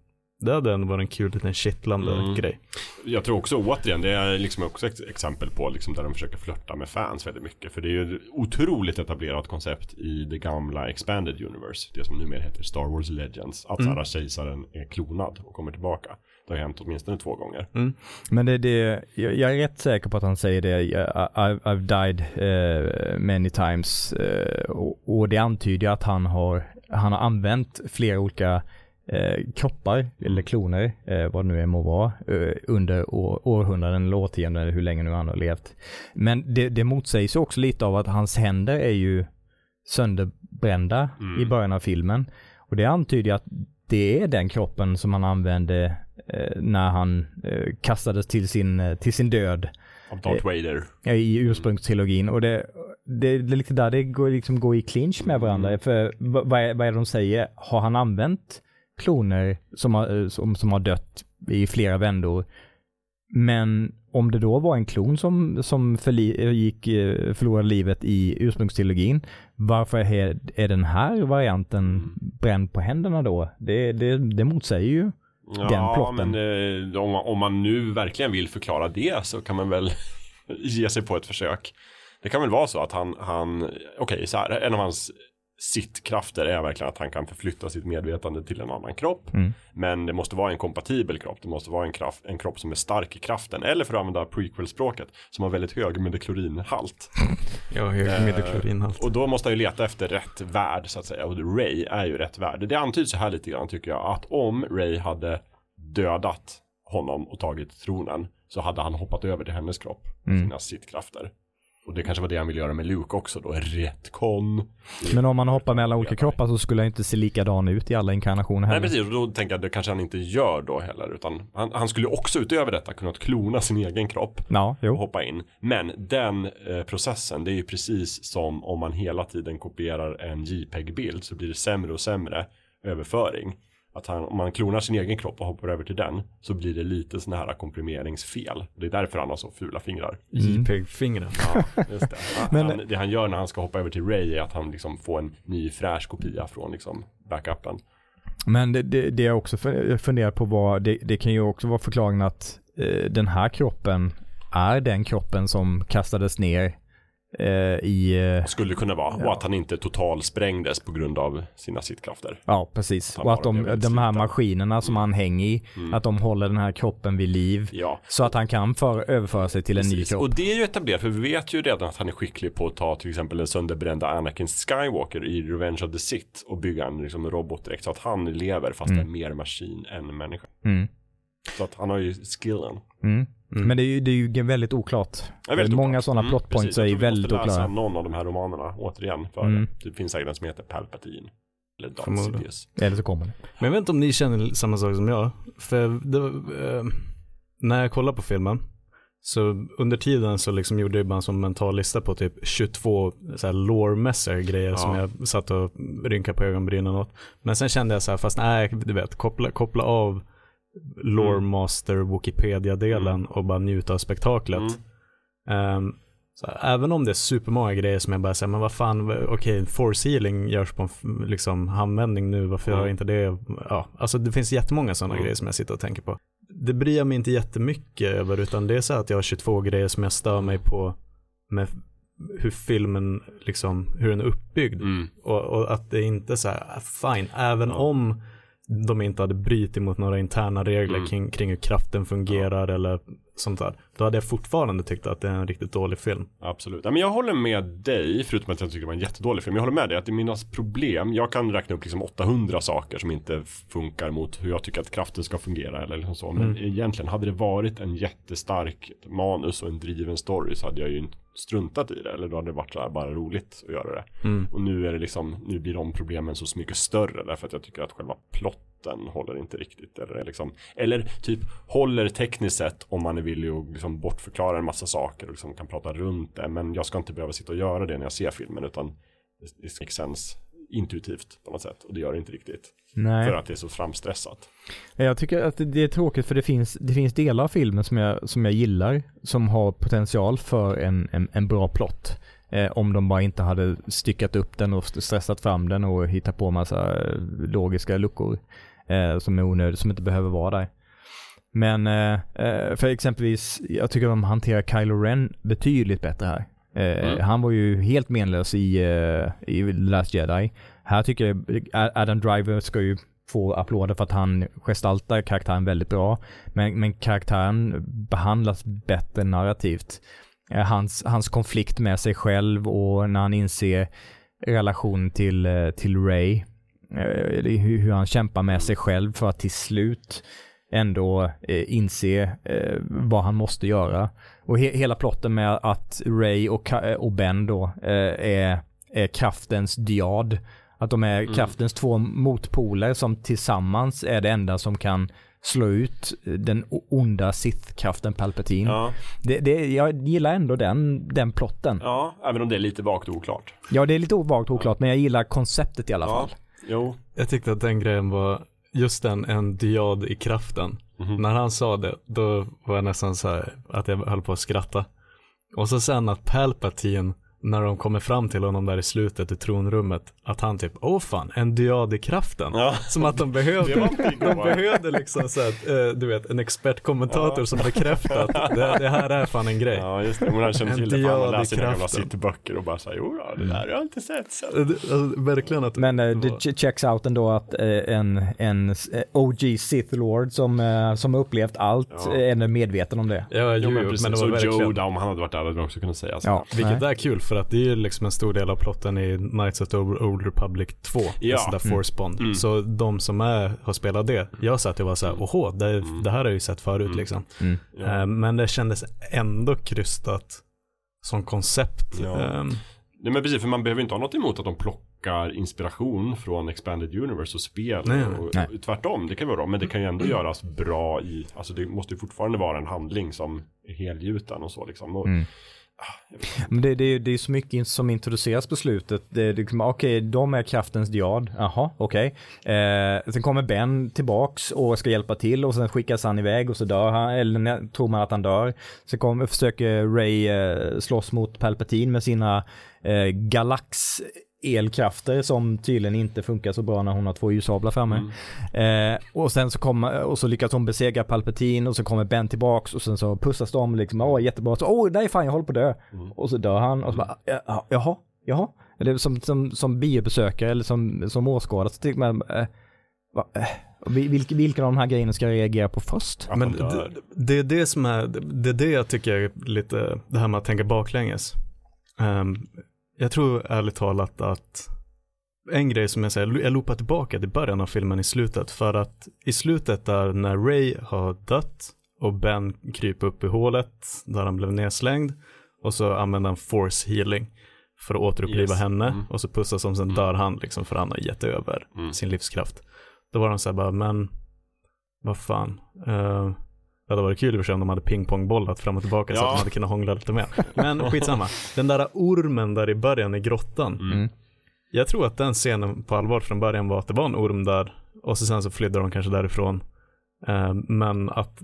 Det hade ändå varit en kul liten kittlande Mm. grej. Jag tror också återigen, det är liksom också ett exempel på liksom där de försöker flörta med fans väldigt mycket. För det är ju ett otroligt etablerat koncept i det gamla Expanded Universe. Det som numera heter Star Wars Legends. Att Mm. mm. kejsaren är klonad och kommer tillbaka. Det har hänt åtminstone två gånger. Men det, det, jag är rätt säker på att han säger det, I, I- I've died eh, many times. eh, och, och det antyder att han har, han har använt flera olika eh, kroppar, eller kloner, eh, vad det nu än må vara, eh, under år, århundraden eller årtionden, eller hur länge nu han har levt. Men det, det motsägs också lite av att hans händer är ju sönderbrända Mm. i början av filmen. Och det antyder att det är den kroppen som han använde när han eh, kastades till sin, eh, till sin död Av Darth Vader. eh, i ursprungstrilogin. Och det, det, det är lite där det går, liksom går i clinch med varandra. För vad, är, vad är det de säger? Har han använt kloner som har, eh, som, som har dött i flera vändor? Men om det då var en klon som, som förli, gick, eh, förlorade livet i ursprungstrilogin, varför är, är den här varianten bränd på händerna då? Det, det, det motsäger ju. Den plotten. men eh, om, man- om man nu verkligen vill förklara det så kan man väl (laughs) ge sig på ett försök. Det kan väl vara så att han, han okej så här, en av hans sittkrafter är verkligen att han kan förflytta sitt medvetande till en annan kropp. Mm. Men det måste vara en kompatibel kropp. Det måste vara en, kraft, en kropp som är stark i kraften. Eller för att använda prequel-språket, som har väldigt hög mideklorinhalt. (laughs) Ja, hög Eh, mideklorinhalt. Och då måste han ju leta efter rätt värld så att säga. Och Ray är ju rätt värld. Det antyds så här lite grann tycker jag. Att om Ray hade dödat honom och tagit tronen. Så hade han hoppat över till hennes kropp. Mm. sina sittkrafter. Och det kanske var det han ville göra med Luke också då. Retcon. Men om man hoppar mellan olika kroppar så skulle han inte se likadan ut i alla inkarnationer Nej heller. precis, och då tänker jag att det kanske han inte gör då heller. Utan han, han skulle också utöver detta kunnat klona sin egen kropp. Ja, och hoppa in. Men den eh, processen, det är ju precis som om man hela tiden kopierar en JPEG-bild så blir det sämre och sämre överföring. Att han, om man klonar sin egen kropp och hoppar över till den så blir det lite sådana här komprimeringsfel. Det är därför han har så fula fingrar. JPEG-fingret. Ja, (laughs) just det. Han, Men- han, det han gör när han ska hoppa över till Ray är att han liksom får en ny fräsch kopia från liksom backupen. Men det, det, det jag också fu- funderar på var, det, det kan ju också vara förklaringen att eh, den här kroppen är den kroppen som kastades ner i, eh, Skulle kunna vara. Och att han inte totalsprängdes på grund av sina sittkrafter. ja precis. Han Och att de, de här maskinerna som han hänger i, Mm. att de håller den här kroppen vid liv. Ja, Så att han kan för, överföra sig till en ny Precis. kropp. Och det är ju etablerat, för vi vet ju redan att han är skicklig på att ta till exempel den sönderbrända Anakin Skywalker i Revenge of the Sith och bygga en liksom, robot direkt så att han lever fast Mm. är mer maskin än människa. Mm. Så att han har ju skillen. Mm. Mm. Men det är ju, det är ju väldigt oklart. Är väldigt Många oklart. sådana Mm, plot points precis. är Jag ju tror vi väldigt måste läsa oklara. någon av de här romanerna återigen för Mm. det. Finns säkert en som heter Palpatine. Eller. Sidious. Eller så kommer det. Men jag vet inte om ni känner samma sak som jag. För det, eh, när jag kollade på filmen, så under tiden så liksom gjorde jag bara en sån mental lista på typ 22 så här lore-mässiga grejer Ja. som jag satt och rynkade på ögonbrynen åt. Men sen kände jag så här, fast nej, du vet, koppla, koppla av lore master Wikipedia-delen Mm. och bara njuta av spektaklet. Mm. Ehm, så här, även om det är supermånga grejer som jag bara säger, men vad fan, okej, force healing görs på en liksom, handvändning nu, varför Mm. gör inte det? Ja, alltså det finns jättemånga sådana Mm. grejer som jag sitter och tänker på. Det bryr jag mig inte jättemycket över, utan det är så att jag har 22 grejer som jag stör mig på med hur filmen, liksom, hur den är uppbyggd. Mm. Och, och att det inte är så här, ah, fine, även om de inte hade brutit mot några interna regler Mm. kring, kring hur kraften fungerar eller sånt där. Då hade jag fortfarande tyckt att det är en riktigt dålig film. Absolut. Ja, men jag håller med dig, förutom att jag tycker det var en jättedålig film. Jag håller med dig att det är mina problem. Jag kan räkna upp liksom 800 saker som inte funkar mot hur jag tycker att kraften ska fungera eller liksom så. Men Mm. egentligen, hade det varit en jättestark manus och en driven story så hade jag ju inte struntat i det. Eller då hade det varit så här bara roligt att göra det. Mm. Och nu är det liksom, nu blir de problemen så mycket större därför att jag tycker att själva plotten håller inte riktigt. Eller, liksom, eller typ håller tekniskt sett om man är villig att liksom bortförklara en massa saker och liksom kan prata runt det. Men jag ska inte behöva sitta och göra det när jag ser filmen utan det, det makes sense intuitivt på något sätt. Och det gör det inte riktigt. Nej. För att det är så framstressat. Jag tycker att det är tråkigt för det finns, det finns delar av filmen som jag, som jag gillar, som har potential för en, en, en bra plott. Eh, om de bara inte hade styckat upp den och stressat fram den och hittat på massa eh, logiska luckor eh, som är onödiga, som inte behöver vara där. Men eh, eh, för exempelvis, jag tycker de hanterar Kylo Ren betydligt bättre här. Eh, Mm. Han var ju helt menlös i, eh, i The Last Jedi. Här tycker jag Adam Driver ska ju få applåder för att han gestaltar karaktären väldigt bra. Men, men karaktären behandlas bättre narrativt. Eh, Hans, hans konflikt med sig själv och när han inser relation till, eh, till Ray. Eh, Hur, han kämpar med sig själv för att till slut ändå eh, inse eh, vad han måste göra. Och he, hela plotten med att Ray och, och Ben då är, är kraftens diad. Att de är Mm. kraftens två motpoler som tillsammans är det enda som kan slå ut den onda Sith-kraften Palpatine. Ja, Det, det, jag gillar ändå den, den plotten. Ja. ja, även om det är lite vagt och oklart. det är lite ovagt och oklart, men jag gillar konceptet i alla Ja, fall. Jo. Jag tyckte att den grejen var just den, en diad i kraften. Mhm. När han sa det, då var jag nästan så här att jag höll på att skratta. Och så sen att Palpatine, när de kommer fram till honom där i slutet i tronrummet, att han typ, åh fan, en diad i kraften. Ja. Som att de behövde, de behövde liksom så att, eh, du vet, en expertkommentator Ja. som bekräftar att det, det här är fan en grej. Ja, just det. Men han känner En till det. För han har läst sina kraften. cityböcker och bara säger, jo, ja, det där har jag inte sett. Så. Eh, Alltså, verkligen att Men eh, det det var- ch- checks out ändå att en, en OG Sith Lord som, som har upplevt allt Ja. är medveten om det. Ja, Jo, jo, men men, precis. det var så verkligen. Yoda, om han hade varit där hade vi också kunnat säga så. Ja, Vilket nej. är kul för att det är ju liksom en stor del av plotten i Knights of the Old Republic 2. Ja. Ja. där Force Bond. Mm. Så de som är, har spelat det, jag satt och var så här, åhå, det, det här har jag ju sett förut Mm. liksom. Mm. Ja. Eh, men det kändes ändå krystat som koncept. Ja. Ehm, Nej men precis, för man behöver inte ha något emot att de plockar inspiration från Expanded Universe och spel. Nej, och, nej. och, tvärtom, det kan vara bra. Men det kan ju ändå göras bra i, alltså det måste ju fortfarande vara en handling som är helgjuten och så liksom. Och, Mm. Men det, det, det är så mycket som introduceras på slutet. Det är liksom, ah, okej, de är kraftens diad. Jaha, okej. Eh, sen kommer Ben tillbaks och ska hjälpa till och sen skickas han iväg och så dör han, eller tror man att han dör. Sen kommer, försöker Ray eh, slåss mot Palpatine med sina eh, galax elkrafter som tydligen inte funkar så bra när hon har två ljussablar framme. Mm. Eh, och sen så kommer, och så lyckas hon besegra Palpatine och så kommer Ben tillbaks och sen så pussas de liksom, åh jättebra, så åh nej fan jag håller på att dö. Mm. Och så dör han och så bara, "Ja, jaha, jaha. Eller som, som, som biobesökare eller som, som åskådare så tycker man, eh, va, eh, vil- vilka, vilka av de här grejerna ska jag reagera på först? Men det, det är det som är, det är det jag tycker är lite, det här med att tänka baklänges. Ehm, jag tror ärligt talat att en grej som jag säger, jag loopar tillbaka till början av filmen i slutet för att i slutet där när Ray har dött och Ben kryper upp i hålet där han blev nedslängd och så använder han force healing för att återuppliva Yes. henne Mm. och så pussas de, sen Mm. dör han liksom för han har gett över Mm. sin livskraft. Då var de så här bara, men vad fan. Uh, det hade varit kul i och för sig om de hade pingpongbollat fram och tillbaka så Ja. att de hade kunnat hångla lite mer. Men skitsamma. Den där ormen där i början i grottan. Mm. Jag tror att den scenen på allvar från början var att det var en orm där och så sen så flydde de kanske därifrån. Eh, men att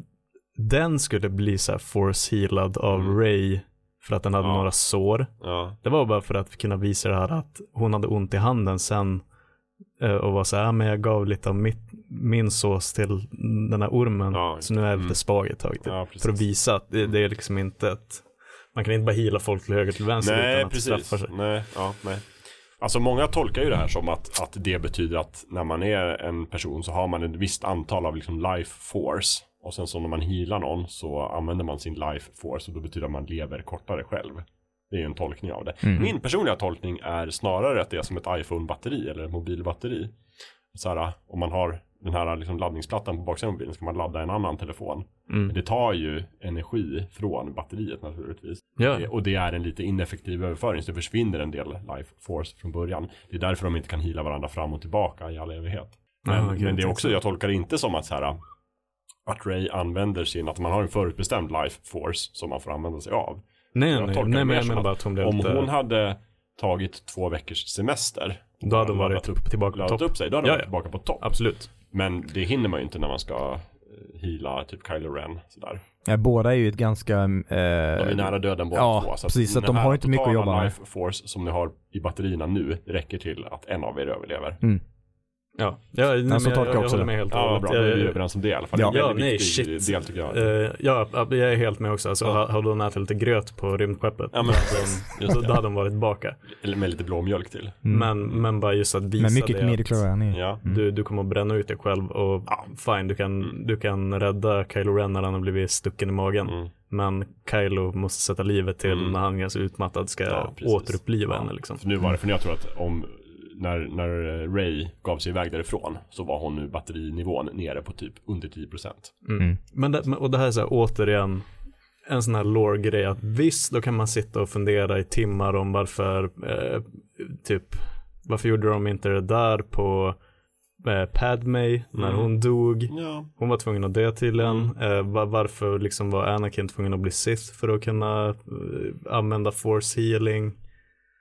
den skulle bli så här force healad av Mm. Ray för att den hade Ja. några sår. Ja. Det var bara för att kunna visa det här att hon hade ont i handen sen eh, och var så här, "Ja, men jag gav lite av mitt, min sås till den här ormen Ja, så nu är jag lite svag ett tag. Ja, För att visa att det, det är liksom inte ett, man kan inte bara hila folk till höger till vänster Nej, utan att precis. straffa sig. Nej, ja, nej. Alltså många tolkar ju det här som att, att det betyder att när man är en person så har man ett visst antal av liksom life force. Och sen så när man healar någon så använder man sin life force och då betyder att man lever kortare själv. Det är ju en tolkning av det. Mm. Min personliga tolkning är snarare att det är som ett iPhone-batteri eller ett mobilbatteri. Så här, om man har den här liksom laddningsplattan på baksidan av mobilen ska man ladda en annan telefon. Mm. Det tar ju energi från batteriet naturligtvis. Ja. Det- Och det är en lite ineffektiv överföring så det försvinner en del life force från början. Det är därför de inte kan hila varandra fram och tillbaka i all evighet. Men, Ja, okej, men det är också, jag tolkar det inte som att så här att Ray använder sin, att man har en förutbestämd life force som man får använda sig av. Nej, Jag nej, nej, men jag menar bara att hon blev Om hon hade tagit två veckors semester Då hade de varit upp, tillbaka på topp. upp sig. Då hade de Ja, varit ja. tillbaka på topp. Absolut. Men det hinner man ju inte när man ska eh, heala typ Kylo Ren sådär. Ja, båda är ju ett ganska... Eh, De är nära döden båda ja, två. precis, så att de har inte mycket att jobba med. life force som ni har i batterierna nu räcker till att en av er överlever. Ja, ja nej, men så jag, tolkar jag, jag också håller med helt och Ja, hållet. bra. Då är vi Jag- överens om det i alla fall. Ja. Är Ja, nej, shit. del tycker jag. Eh, ja, jag är helt med också. Alltså, Ja. Hade hon ätit lite gröt på rymdskeppet, Ja, men då, då, då hade hon varit tillbaka. Eller med lite blåmjölk till. Mm. Men, men bara just att visa Men mycket det midichlorian i. Ja. Mm. du, du kommer att bränna ut dig själv och Ja. fine, du kan, Mm. du kan rädda Kylo Ren när han har blivit stucken i magen. Mm. Men Kylo måste sätta livet till Mm. när han är ganska utmattad ska Ja, återuppliva Ja. henne liksom. För nu var det, för jag tror att om när, när Ray gav sig iväg därifrån så var hon nu batterinivån nere på typ under 10%. Mm. Mm. Men det, och det här är så här, återigen en sån här lore-grej att visst, då kan man sitta och fundera i timmar om varför, eh, typ, varför gjorde de inte det där på eh, Padme när Mm. hon dog? Ja. Hon var tvungen att dö tydligen. Mm. Eh, va- varför liksom var Anakin tvungen att bli Sith för att kunna eh, använda force healing?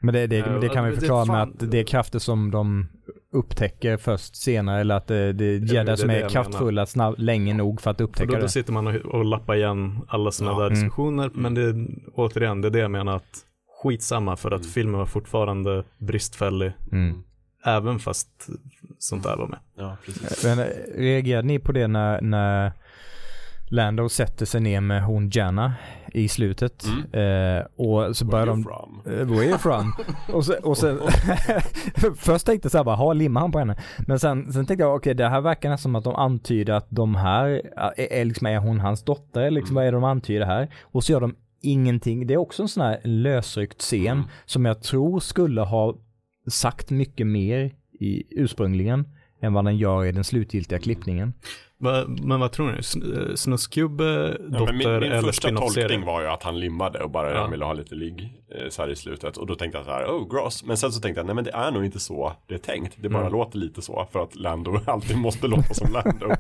Men det, det, Ja, det kan vi det- förklara med att det är krafter som de upptäcker först senare eller att det, det är det som det är kraftfulla snabb, länge nog för att För upptäcka då, då det. sitter man och, och lappar igen alla sådana Ja. där Mm. diskussioner. Men det, återigen, det är det jag menar att skitsamma för att Mm. filmen var fortfarande bristfällig. Mm. Även fast sånt där var med. ja, precis. Men eh, reagerade ni på det när, när Lando sätter sig ner med hon Janna i slutet? Mm. Eh, och så börjar de... from? Eh, Where are you from? (laughs) och så, och så (laughs) först tänkte jag så här bara, ha limma han på henne. Men sen, sen tänkte jag, okej det här verkar nästan som att de antyder att de här, är, är, liksom, är hon hans dotter? Liksom, Mm. Vad är det de antyder här? Och så gör de ingenting. Det är också en sån här lösryckt scen Mm. som jag tror skulle ha sagt mycket mer i ursprungligen än vad den gör i den slutgiltiga klippningen. Va, men vad tror ni? Eh, Snuskgubbe, Ja, dotter min, min eller första spin-off-serie? tolkning var ju att han limmade och bara Ja. ville ha lite ligg eh, så här i slutet. Och då tänkte jag så här, oh gross. Men sen så tänkte jag, nej men det är nog inte så det är tänkt. Det bara Mm. låter lite så för att Lando (laughs) alltid måste låta som Lando. (laughs)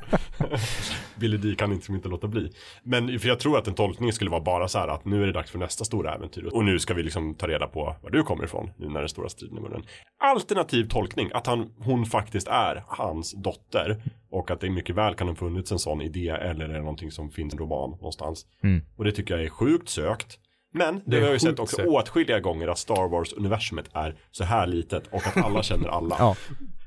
Billy D kan inte, inte låta bli. Men för jag tror att en tolkning skulle vara bara så här att nu är det dags för nästa stora äventyr. Och nu ska vi liksom ta reda på var du kommer ifrån, nu när den stora striden är munnen. Alternativ tolkning, att han, hon faktiskt är hans dotter. Och att det mycket väl kan ha funnits en sån idé eller är det någonting som finns i en roman någonstans. Mm. Och det tycker jag är sjukt sökt. Men det, Det har jag ju sett också sökt. åtskilliga gånger att Star Wars-universumet är så här litet och att alla känner alla. Ja,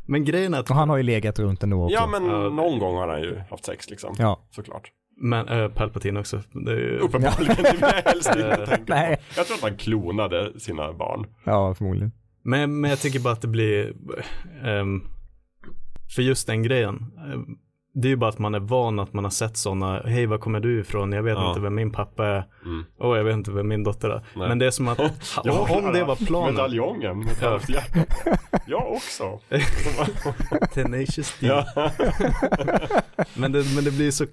Men grejen är att och han har ju legat runt ändå också. Ja men det- någon gång har han ju haft sex liksom. Ja. Såklart. Men äh, Palpatine också. Det är ju, (laughs) Uppenbarligen, det vill jag helst inte Eh, tänka nej. Jag tror att han klonade sina barn. Ja, förmodligen. men, men jag tycker bara att det blir, ehm, för just den grejen, ehm, det är ju bara att man är van att man har sett sådana, hej var kommer du ifrån, jag vet Ja. inte vem min pappa är, Mm. åh jag vet inte vem min dotter är. Nej. Men det är som att, (laughs) om det var planen, Medaljongen med Ja. (laughs) Jag också. (laughs) Tenacious D. ja. Men, det, men det blir så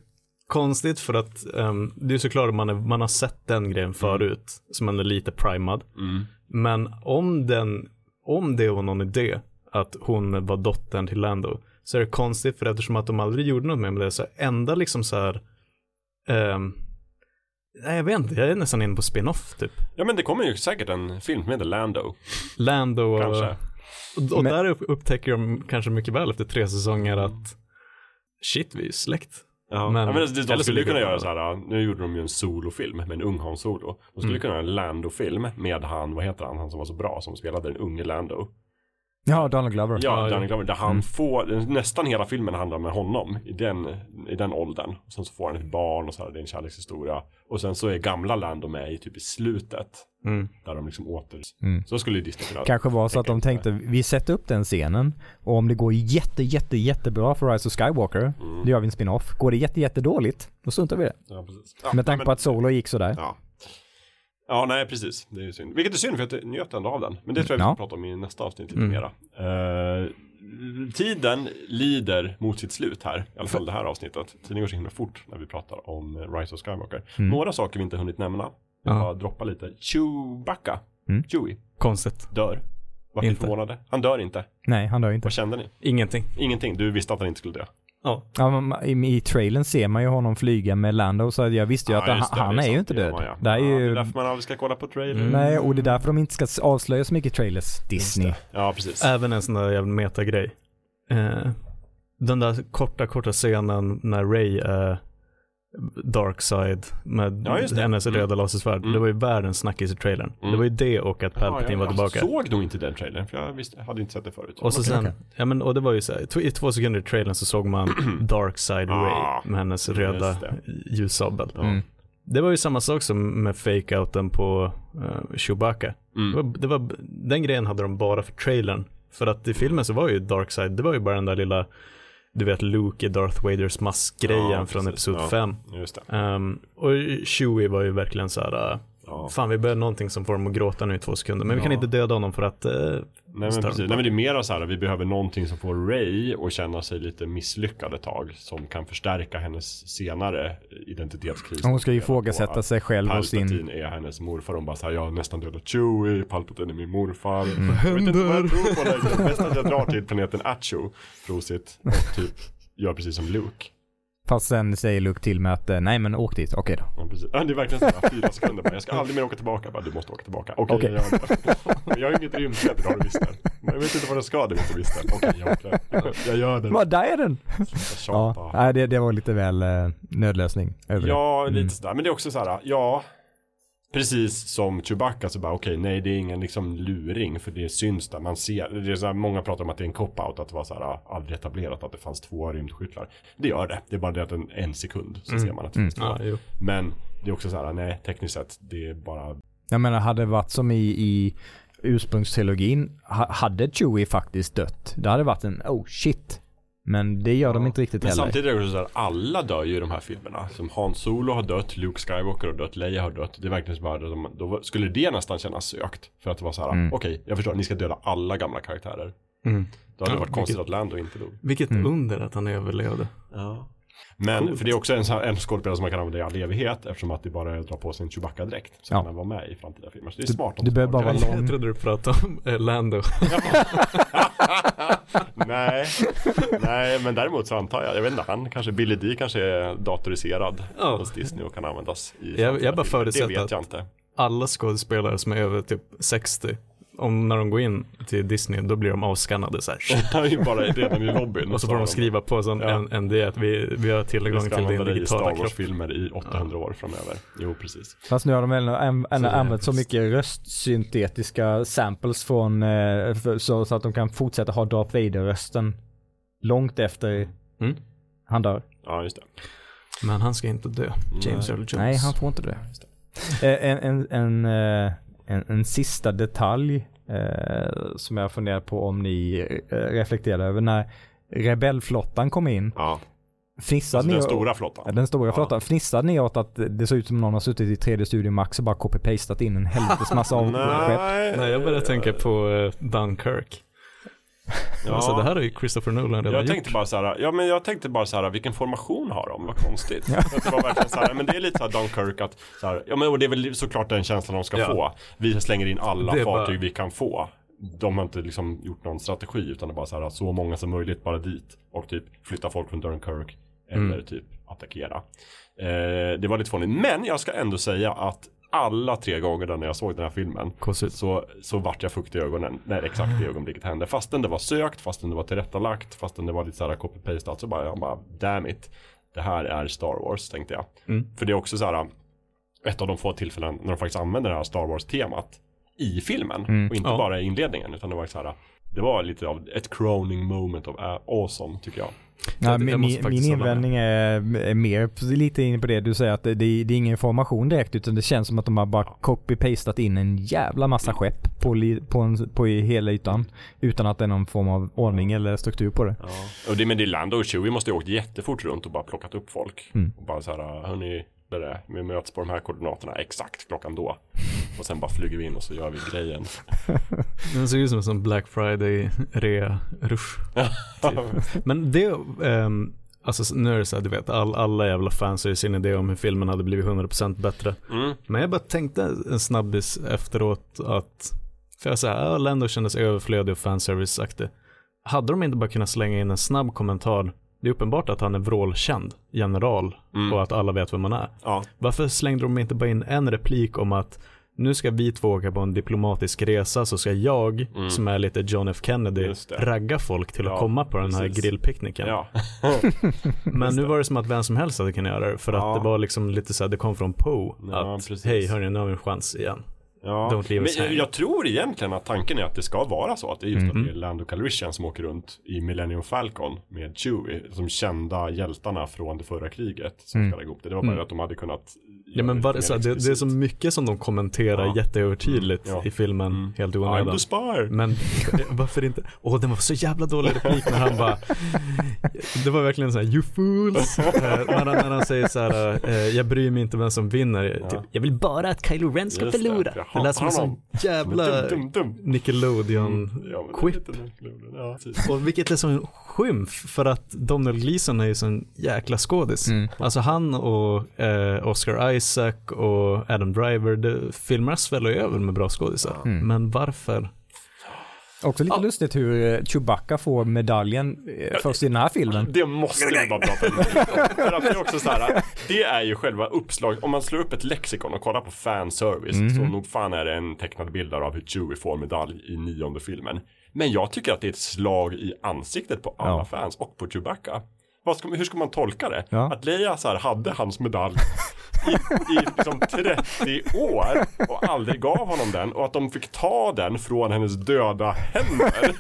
konstigt för att ehm, det är såklart man, är, man har sett den grejen förut, som man är lite primad. Mm. Men om den, om det var någon idé att hon var dottern till Lando så är det konstigt för eftersom att de aldrig gjorde något med det så enda liksom så här ehm, nej jag vet inte, jag är nästan inne på spin-off typ. ja men det kommer ju säkert en film heter Lando. Lando och, Kanske. och, och Men- där upp- upptäcker de kanske mycket väl efter tre säsonger att shit vi är ju släkt. Ja, Men- men, men de, de eller så skulle kunna det göra så här, nu gjorde de ju en solofilm med en ung Han Solo. De skulle Mm. kunna göra en Lando-film med han, vad heter han, han som var så bra, som spelade den unge Lando. Ja, Donald Glover. Ja, ja. Glover, där han Mm. får, nästan hela filmen handlar med honom i den, i den åldern. Och sen så får han ett barn och så här, det är en kärlekshistoria. Och sen så är gamla Lando med i typ i slutet, Mm. där de liksom åter, Mm. så skulle Disney kunna Kanske var så att de tänkte, vi sätter upp den scenen och om det går jätte, jätte, jättebra för Rise of Skywalker, Mm. då gör vi en spin-off. Går det jätte, jätte dåligt, då struntar vi i det. Ja, precis. Ja, Med tanke men- på att Solo gick sådär. Ja. Ja, nej precis. Det är synd. Vilket är synd för jag njöt ändå av den. Men det tror jag vi ska prata om i nästa avsnitt lite Mm. mera. Eh, tiden lider mot sitt slut här. I alla fall det här avsnittet. Tiden går så himla fort när vi pratar om eh, Rise of Skywalker. Mm. Några saker vi inte hunnit nämna. Jag Ja. bara droppa lite. Chewbacca. Mm. Chewie. Konstigt. Dör. Inte. förvånade? Han dör inte. Nej, han dör inte. Vad kände ni? Ingenting. Ingenting. Du visste att han inte skulle dö. Ja, Ja, i, I trailern ser man ju honom flyga med Lando så jag visste ju att han, det, han det är ju inte död. man, ja. Det är Ja, ju... det är därför man aldrig ska kolla på trailern. Mm. Nej, och det är därför de inte ska avslöja så mycket trailers. Disney. Ja, precis. även en sån där jävla metagrej. Eh, den där korta, korta scenen när Ray är Darkside med Ja, just det. hennes Mm. röda lasersvärd. Mm. Det var ju världens snackis i trailern. Mm. Det var ju det och att Palpatine ja, var jag tillbaka. såg nog inte den trailern, för jag visste, hade inte sett det förut. Och så Okej, sen, okej. ja men och det var ju så här, i två sekunder i trailern så såg man (clears throat) Darkside Ah, Ray med hennes röda det. ljussabel. Ja. Mm. Det var ju samma sak som med fake-outen på uh, Chewbacca. Det Mm. var, det var, den grejen hade de bara för trailern. För att i filmen så var ju Darkside, det var ju bara den där lilla, du vet Luke i Darth Vaders maskgrejen Ja, från. Episod Ja. 5. Just det. Um, och Chewie var ju verkligen så här, uh, Ja. fan vi behöver någonting som får dem att gråta nu i två sekunder. Men vi kan inte döda honom för att, uh, Nej men precis, nej men det är mer så här, vi behöver någonting som får Ray att känna sig lite misslyckad ett tag. Som kan förstärka hennes senare identitetskris. Hon ska ju ifrågasätta sig själv och sin... Palpatine är hennes morfar. Hon bara såhär, jag har nästan dödat Chewie, Palpatine är min morfar. Mm. Jag vet inte vad jag tror på längre. Bäst att jag drar till planeten Achu, prosit, och typ gör precis som Luke. Fast sen säger Luke till mig att eh, nej men åk dit, okej då. Ja, precis. Ja, det är verkligen såhär, fyra sekunder bara, jag ska aldrig mer åka tillbaka. Bara, du måste åka tillbaka. Okej, Okej. jag gör det. Jag har inget rymdskepp, det har du visst jag vet inte vad det ska, det vet du visst. Okej, jag åker. Jag- Jag gör det. Vad, där är den! Ja, nej, det, det var lite väl eh, nödlösning över Ja, Mm. lite sådär. Men det är också så här, ja. Precis som Chewbacca så bara okej, nej det är ingen liksom luring för det syns där. Man ser, det är så här, många pratar om att det är en cop-out, att det var så här aldrig etablerat att det fanns två rymdskyttlar. Det gör det, det är bara det att en, en sekund så ser man att det Mm. finns två. ja. Men det är också så här, nej tekniskt sett, det är bara Jag menar, hade det varit som i, i ursprungstrilogin, ha, hade Chewie faktiskt dött, det hade varit en oh shit. Men det gör de inte riktigt Men heller. samtidigt är det också så här, alla dör ju i de här filmerna. Som Han Solo har dött, Luke Skywalker har dött, Leia har dött. Det är verkligen så bara, de- då skulle det nästan kännas sökt. För att det var så här, Mm. okej, jag förstår, ni ska döda alla gamla karaktärer. Mm. Då hade det Ja, varit konstigt vilket- att Lando inte dog. Vilket Mm. under att han överlevde. Ja. Men, Coolt. för det är också en, en skådespelare som man kan använda i all evighet eftersom att det bara är att dra på sig en Chewbacca-dräkt. Så Ja. kan han vara med i framtida filmer. Så det är Du- smart. du behöver bara vara lång. Jag trodde du pratade om eh, Lando. (laughs) nej, nej, men däremot så antar jag, jag vet inte, han kanske, Billy D kanske är datoriserad Ja. hos Disney och kan användas i jag framtida bara förutsätter att- jag. Alla skådespelare som är över typ 60, om när de går in till Disney, då blir de avskannade så här. (laughs) Ju bara redan i lobbyn. Och så får de skriva på sån Ja. en, en det att vi, vi har Vi tillgång ska till din digitala kropp. Wars-filmer i 800 år framöver. Jo, precis. Fast nu har de ändå, använt så mycket röstsyntetiska samples från, eh, för, så, så att de kan fortsätta ha Darth Vader-rösten långt efter Mm. han dör. Ja, just det. Men han ska inte dö. James Nej. Earl Jones. Nej, han får inte det. Eh, En, en, en, eh, en, en sista detalj eh, som jag funderar på om ni eh, reflekterar över. När rebellflottan kom in, Ja, fnissade alltså ni den stora Ja, flottan. den stora Ja. flottan. Fnissade ni åt att det såg ut som någon har suttit i 3D Studio Max och bara copy-pastat in en helvetes massa av (laughs) skepp? Nej, jag började tänka på eh, Dunkirk. Ja. Alltså det här har ju Christopher Nolan redan Jag gjort. tänkte bara så här, ja men jag tänkte bara så här, vilken formation har de? Vad konstigt. Att det var verkligen så här, men det är lite så här Dunkirk att, så här, ja men och det är väl såklart den känslan de ska Ja. få. Vi slänger in alla är fartyg bara- vi kan få. De har inte liksom gjort någon strategi utan det är bara så här, så många som möjligt bara dit. Och typ flytta folk från Dunkirk. Eller Mm. typ attackera. Eh, det var lite fånigt. Men jag ska ändå säga att alla tre gånger när jag såg den här filmen Konstigt. så, så vart jag fukt i ögonen när exakt det ögonblicket hände. Fastän det var sökt, fastän det var tillrättalagt, fastän det var lite såhär copy-pastat så bara, jag bara, damn it. Det här är Star Wars, tänkte jag. Mm. För det är också så här ett av de få tillfällen när de faktiskt använder det här Star Wars-temat i filmen. Mm. Och inte Ja. bara i inledningen, utan det var så här det var lite av ett crowning moment of awesome, tycker jag. Ja, min, min invändning är, är mer lite inne på det du säger att det, det är ingen information direkt utan det känns som att de har bara copy-pastat in en jävla massa skepp på, li, på, en, på hela ytan utan att det är någon form av ordning eller struktur på det. Och det, men det är Lando och Chewie måste ha åkt jättefort runt och bara plockat upp folk. Mm. Och bara så här, hörni, det är vi möts på de här koordinaterna exakt klockan då. Och sen bara flyger vi in och så gör vi grejen. (laughs) Den ser ut som en sån Black Friday rea rush. Men det, ehm, alltså nu är det så här, du vet, all, alla jävla fans har ju sin idé om hur filmen hade blivit 100% bättre. Mm. Men jag bara tänkte en snabbis efteråt att, för jag säger, Lando kändes överflödig och fanservice-aktig. Hade de inte bara kunnat slänga in en snabb kommentar det är uppenbart att han är vrålkänd general Mm. och att alla vet vem han är. Ja, Varför slängde de inte bara in en replik om att nu ska vi två åka på en diplomatisk resa så ska jag, som är lite John F Kennedy, Mm. Ragga folk till att Ja, komma på den här precis. grillpicknicken. ja. (laughs) Men nu var det som att vem som helst hade kunnat göra det för Ja. att det var liksom lite så här, det kom från Poe. Ja, att precis. hej hörni, nu har vi en chans igen. Ja, Don't leave us men jag tror egentligen att tanken är att det ska vara så. Att det är just Mhm. att det är Lando Calrissian som åker runt i Millennium Falcon med Chewie. Som kända hjältarna från det förra kriget som ska ihop det. Det var bara Mm. att de hade kunnat Ja men var, så det, det är så mycket som de kommenterar Ja. jätteövertydligt Mm, ja. i filmen, helt i I'm the spy! Men (laughs) varför inte? Åh, den var så jävla dålig replik när han bara Det var verkligen så här, you fools (laughs) eh, när, han, när han säger så här, eh, jag bryr mig inte vem som vinner typ, Jag vill bara att Kylo Ren ska Just det. förlora Det lät som en sån jävla Dum, dum, dum. Nickelodeon Ja, men det är quip lite Nickelodeon. Ja, precis. Och vilket är som en skymf för att Donald Gleeson är ju sån jäkla skådis. Mm. Alltså han och eh, Oscar Isaac och Adam Driver, det, filmerna sväller ju över med bra skådisar. Mm. Men varför? Också lite Ja. lustigt hur eh, Chewbacca får medaljen eh, först i den här filmen. Det måste vi bara prata om. För att det är också så här, det är ju själva uppslag. Om man slår upp ett lexikon och kollar på fanservice Mhm. så nog fan är det en tecknad bild där av hur Chewie får medalj i nionde filmen. Men jag tycker att det är ett slag i ansiktet på alla Ja. fans och på Chewbacca. Vad ska, hur ska man tolka det? Ja. Att Leia så här hade hans medalj i, i liksom 30 år och aldrig gav honom den och att de fick ta den från hennes döda händer.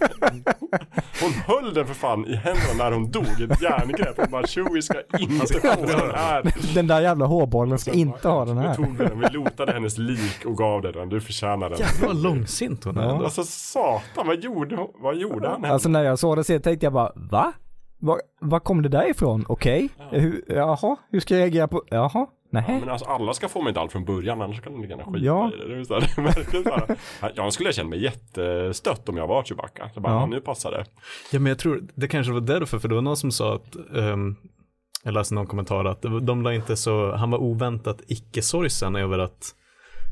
Hon höll den för fan i händerna när hon dog i ett järngrepp och bara Chewie ska inte få den här. Den där jävla hårbollen ska inte ha den Vi här. tog den, vi lotade hennes lik och gav den, du förtjänar den. Jävlar vad långsint hon är. Ja. Alltså satan, vad gjorde, hon- vad gjorde han? Alltså när jag såg det så tänkte jag bara, va? Var, var kom det där ifrån? Okej? Hur, jaha? Hur ska jag reagera på, jaha? Ja, Nej. men alltså alla ska få medalj från början annars kan de lika gärna skita Ja. i det. det, är så här, (laughs) det är verkligen så här. Jag skulle känna mig jättestött om jag var Chewbacca. Så bara, Ja. ja. nu passar det. Ja men jag tror, det kanske var därför, för det var någon som sa att, ehm, jag läste någon kommentar att de la inte så, han var oväntat icke-sorgsen över att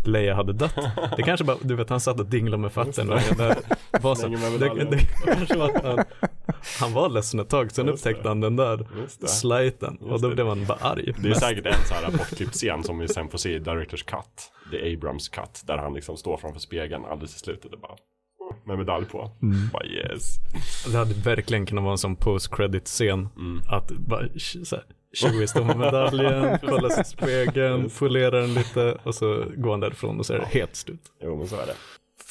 Leia hade dött. (laughs) Det kanske bara, du vet han satt och dinglade med fötterna. Det, var så, det, medaljen. det kanske var att han, han var ledsen ett tag, sen upptäckte han den där sliten och då blev han bara arg. Det är säkert en så här bortklippt-scen som vi sen får se i Directors Cut. The Abrams Cut. Där han liksom står framför spegeln alldeles i slutet och bara med medalj på. Bara yes. Det hade verkligen kunnat vara en sån post-credit-scen. Mm. Att bara så här, Chewie står med medaljen, (laughs) kollar sig i spegeln, polerar den lite och så går han därifrån och så är det helt slut. Jo men så är det.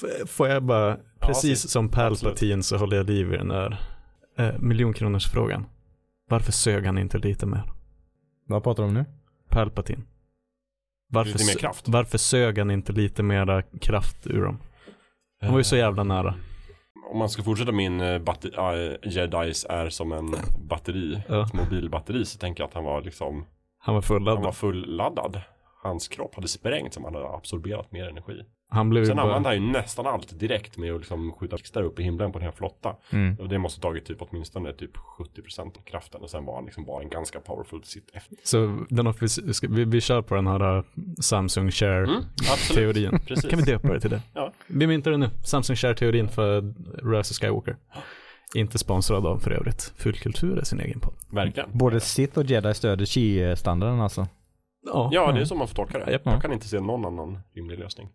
F- Får jag bara, precis se- som Palpatine så håller jag liv i den där eh, miljonkronors frågan. Varför sög han inte lite mer? Vad pratar du om nu? Palpatine. Varför, Lite mer kraft? varför sög han inte lite mera kraft ur dem? Han var ju så jävla nära. Om man ska fortsätta min uh, Jedis är som en batteri, Ja. ett mobilbatteri så tänker jag att han var liksom Han var fulladdad. Han var fulladdad. Hans kropp hade sprängts som han hade absorberat mer energi. Han blev Sen bara... använde han ju nästan allt direkt med att liksom skjuta blixtar upp i himlen på den här flotta. Mm. Och det måste ha tagit typ åtminstone typ 70% av kraften och sen var han liksom bara en ganska powerful sitt efter. Så den har, vi, ska, vi, vi kör på den här uh, Samsung Share-teorin. Mm. (laughs) Kan vi döpa det till det? Ja. Vi myntar det nu. Samsung Share-teorin för Rise of Skywalker. Inte sponsrad av för övrigt. Fulkultur är sin egen podd. Verkligen. Både Sith och Jedi stöder Qi-standarden alltså. Ja. Ja, det är så man får tolka det. Japp. Jag kan inte se någon annan rimlig lösning.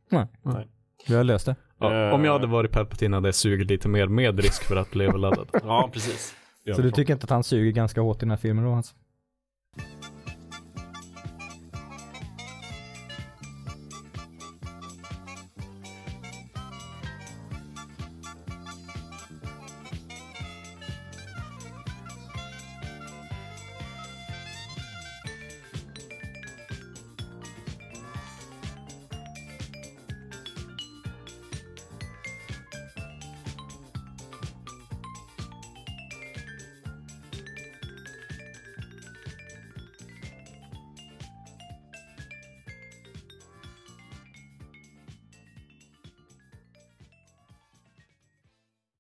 Vi har löst det. Ja, om jag hade varit Palpatine hade jag sugit lite mer med risk för att bli överladdad. (laughs) Ja, precis. Så du tycker inte att han suger ganska hårt i den här filmen då alltså?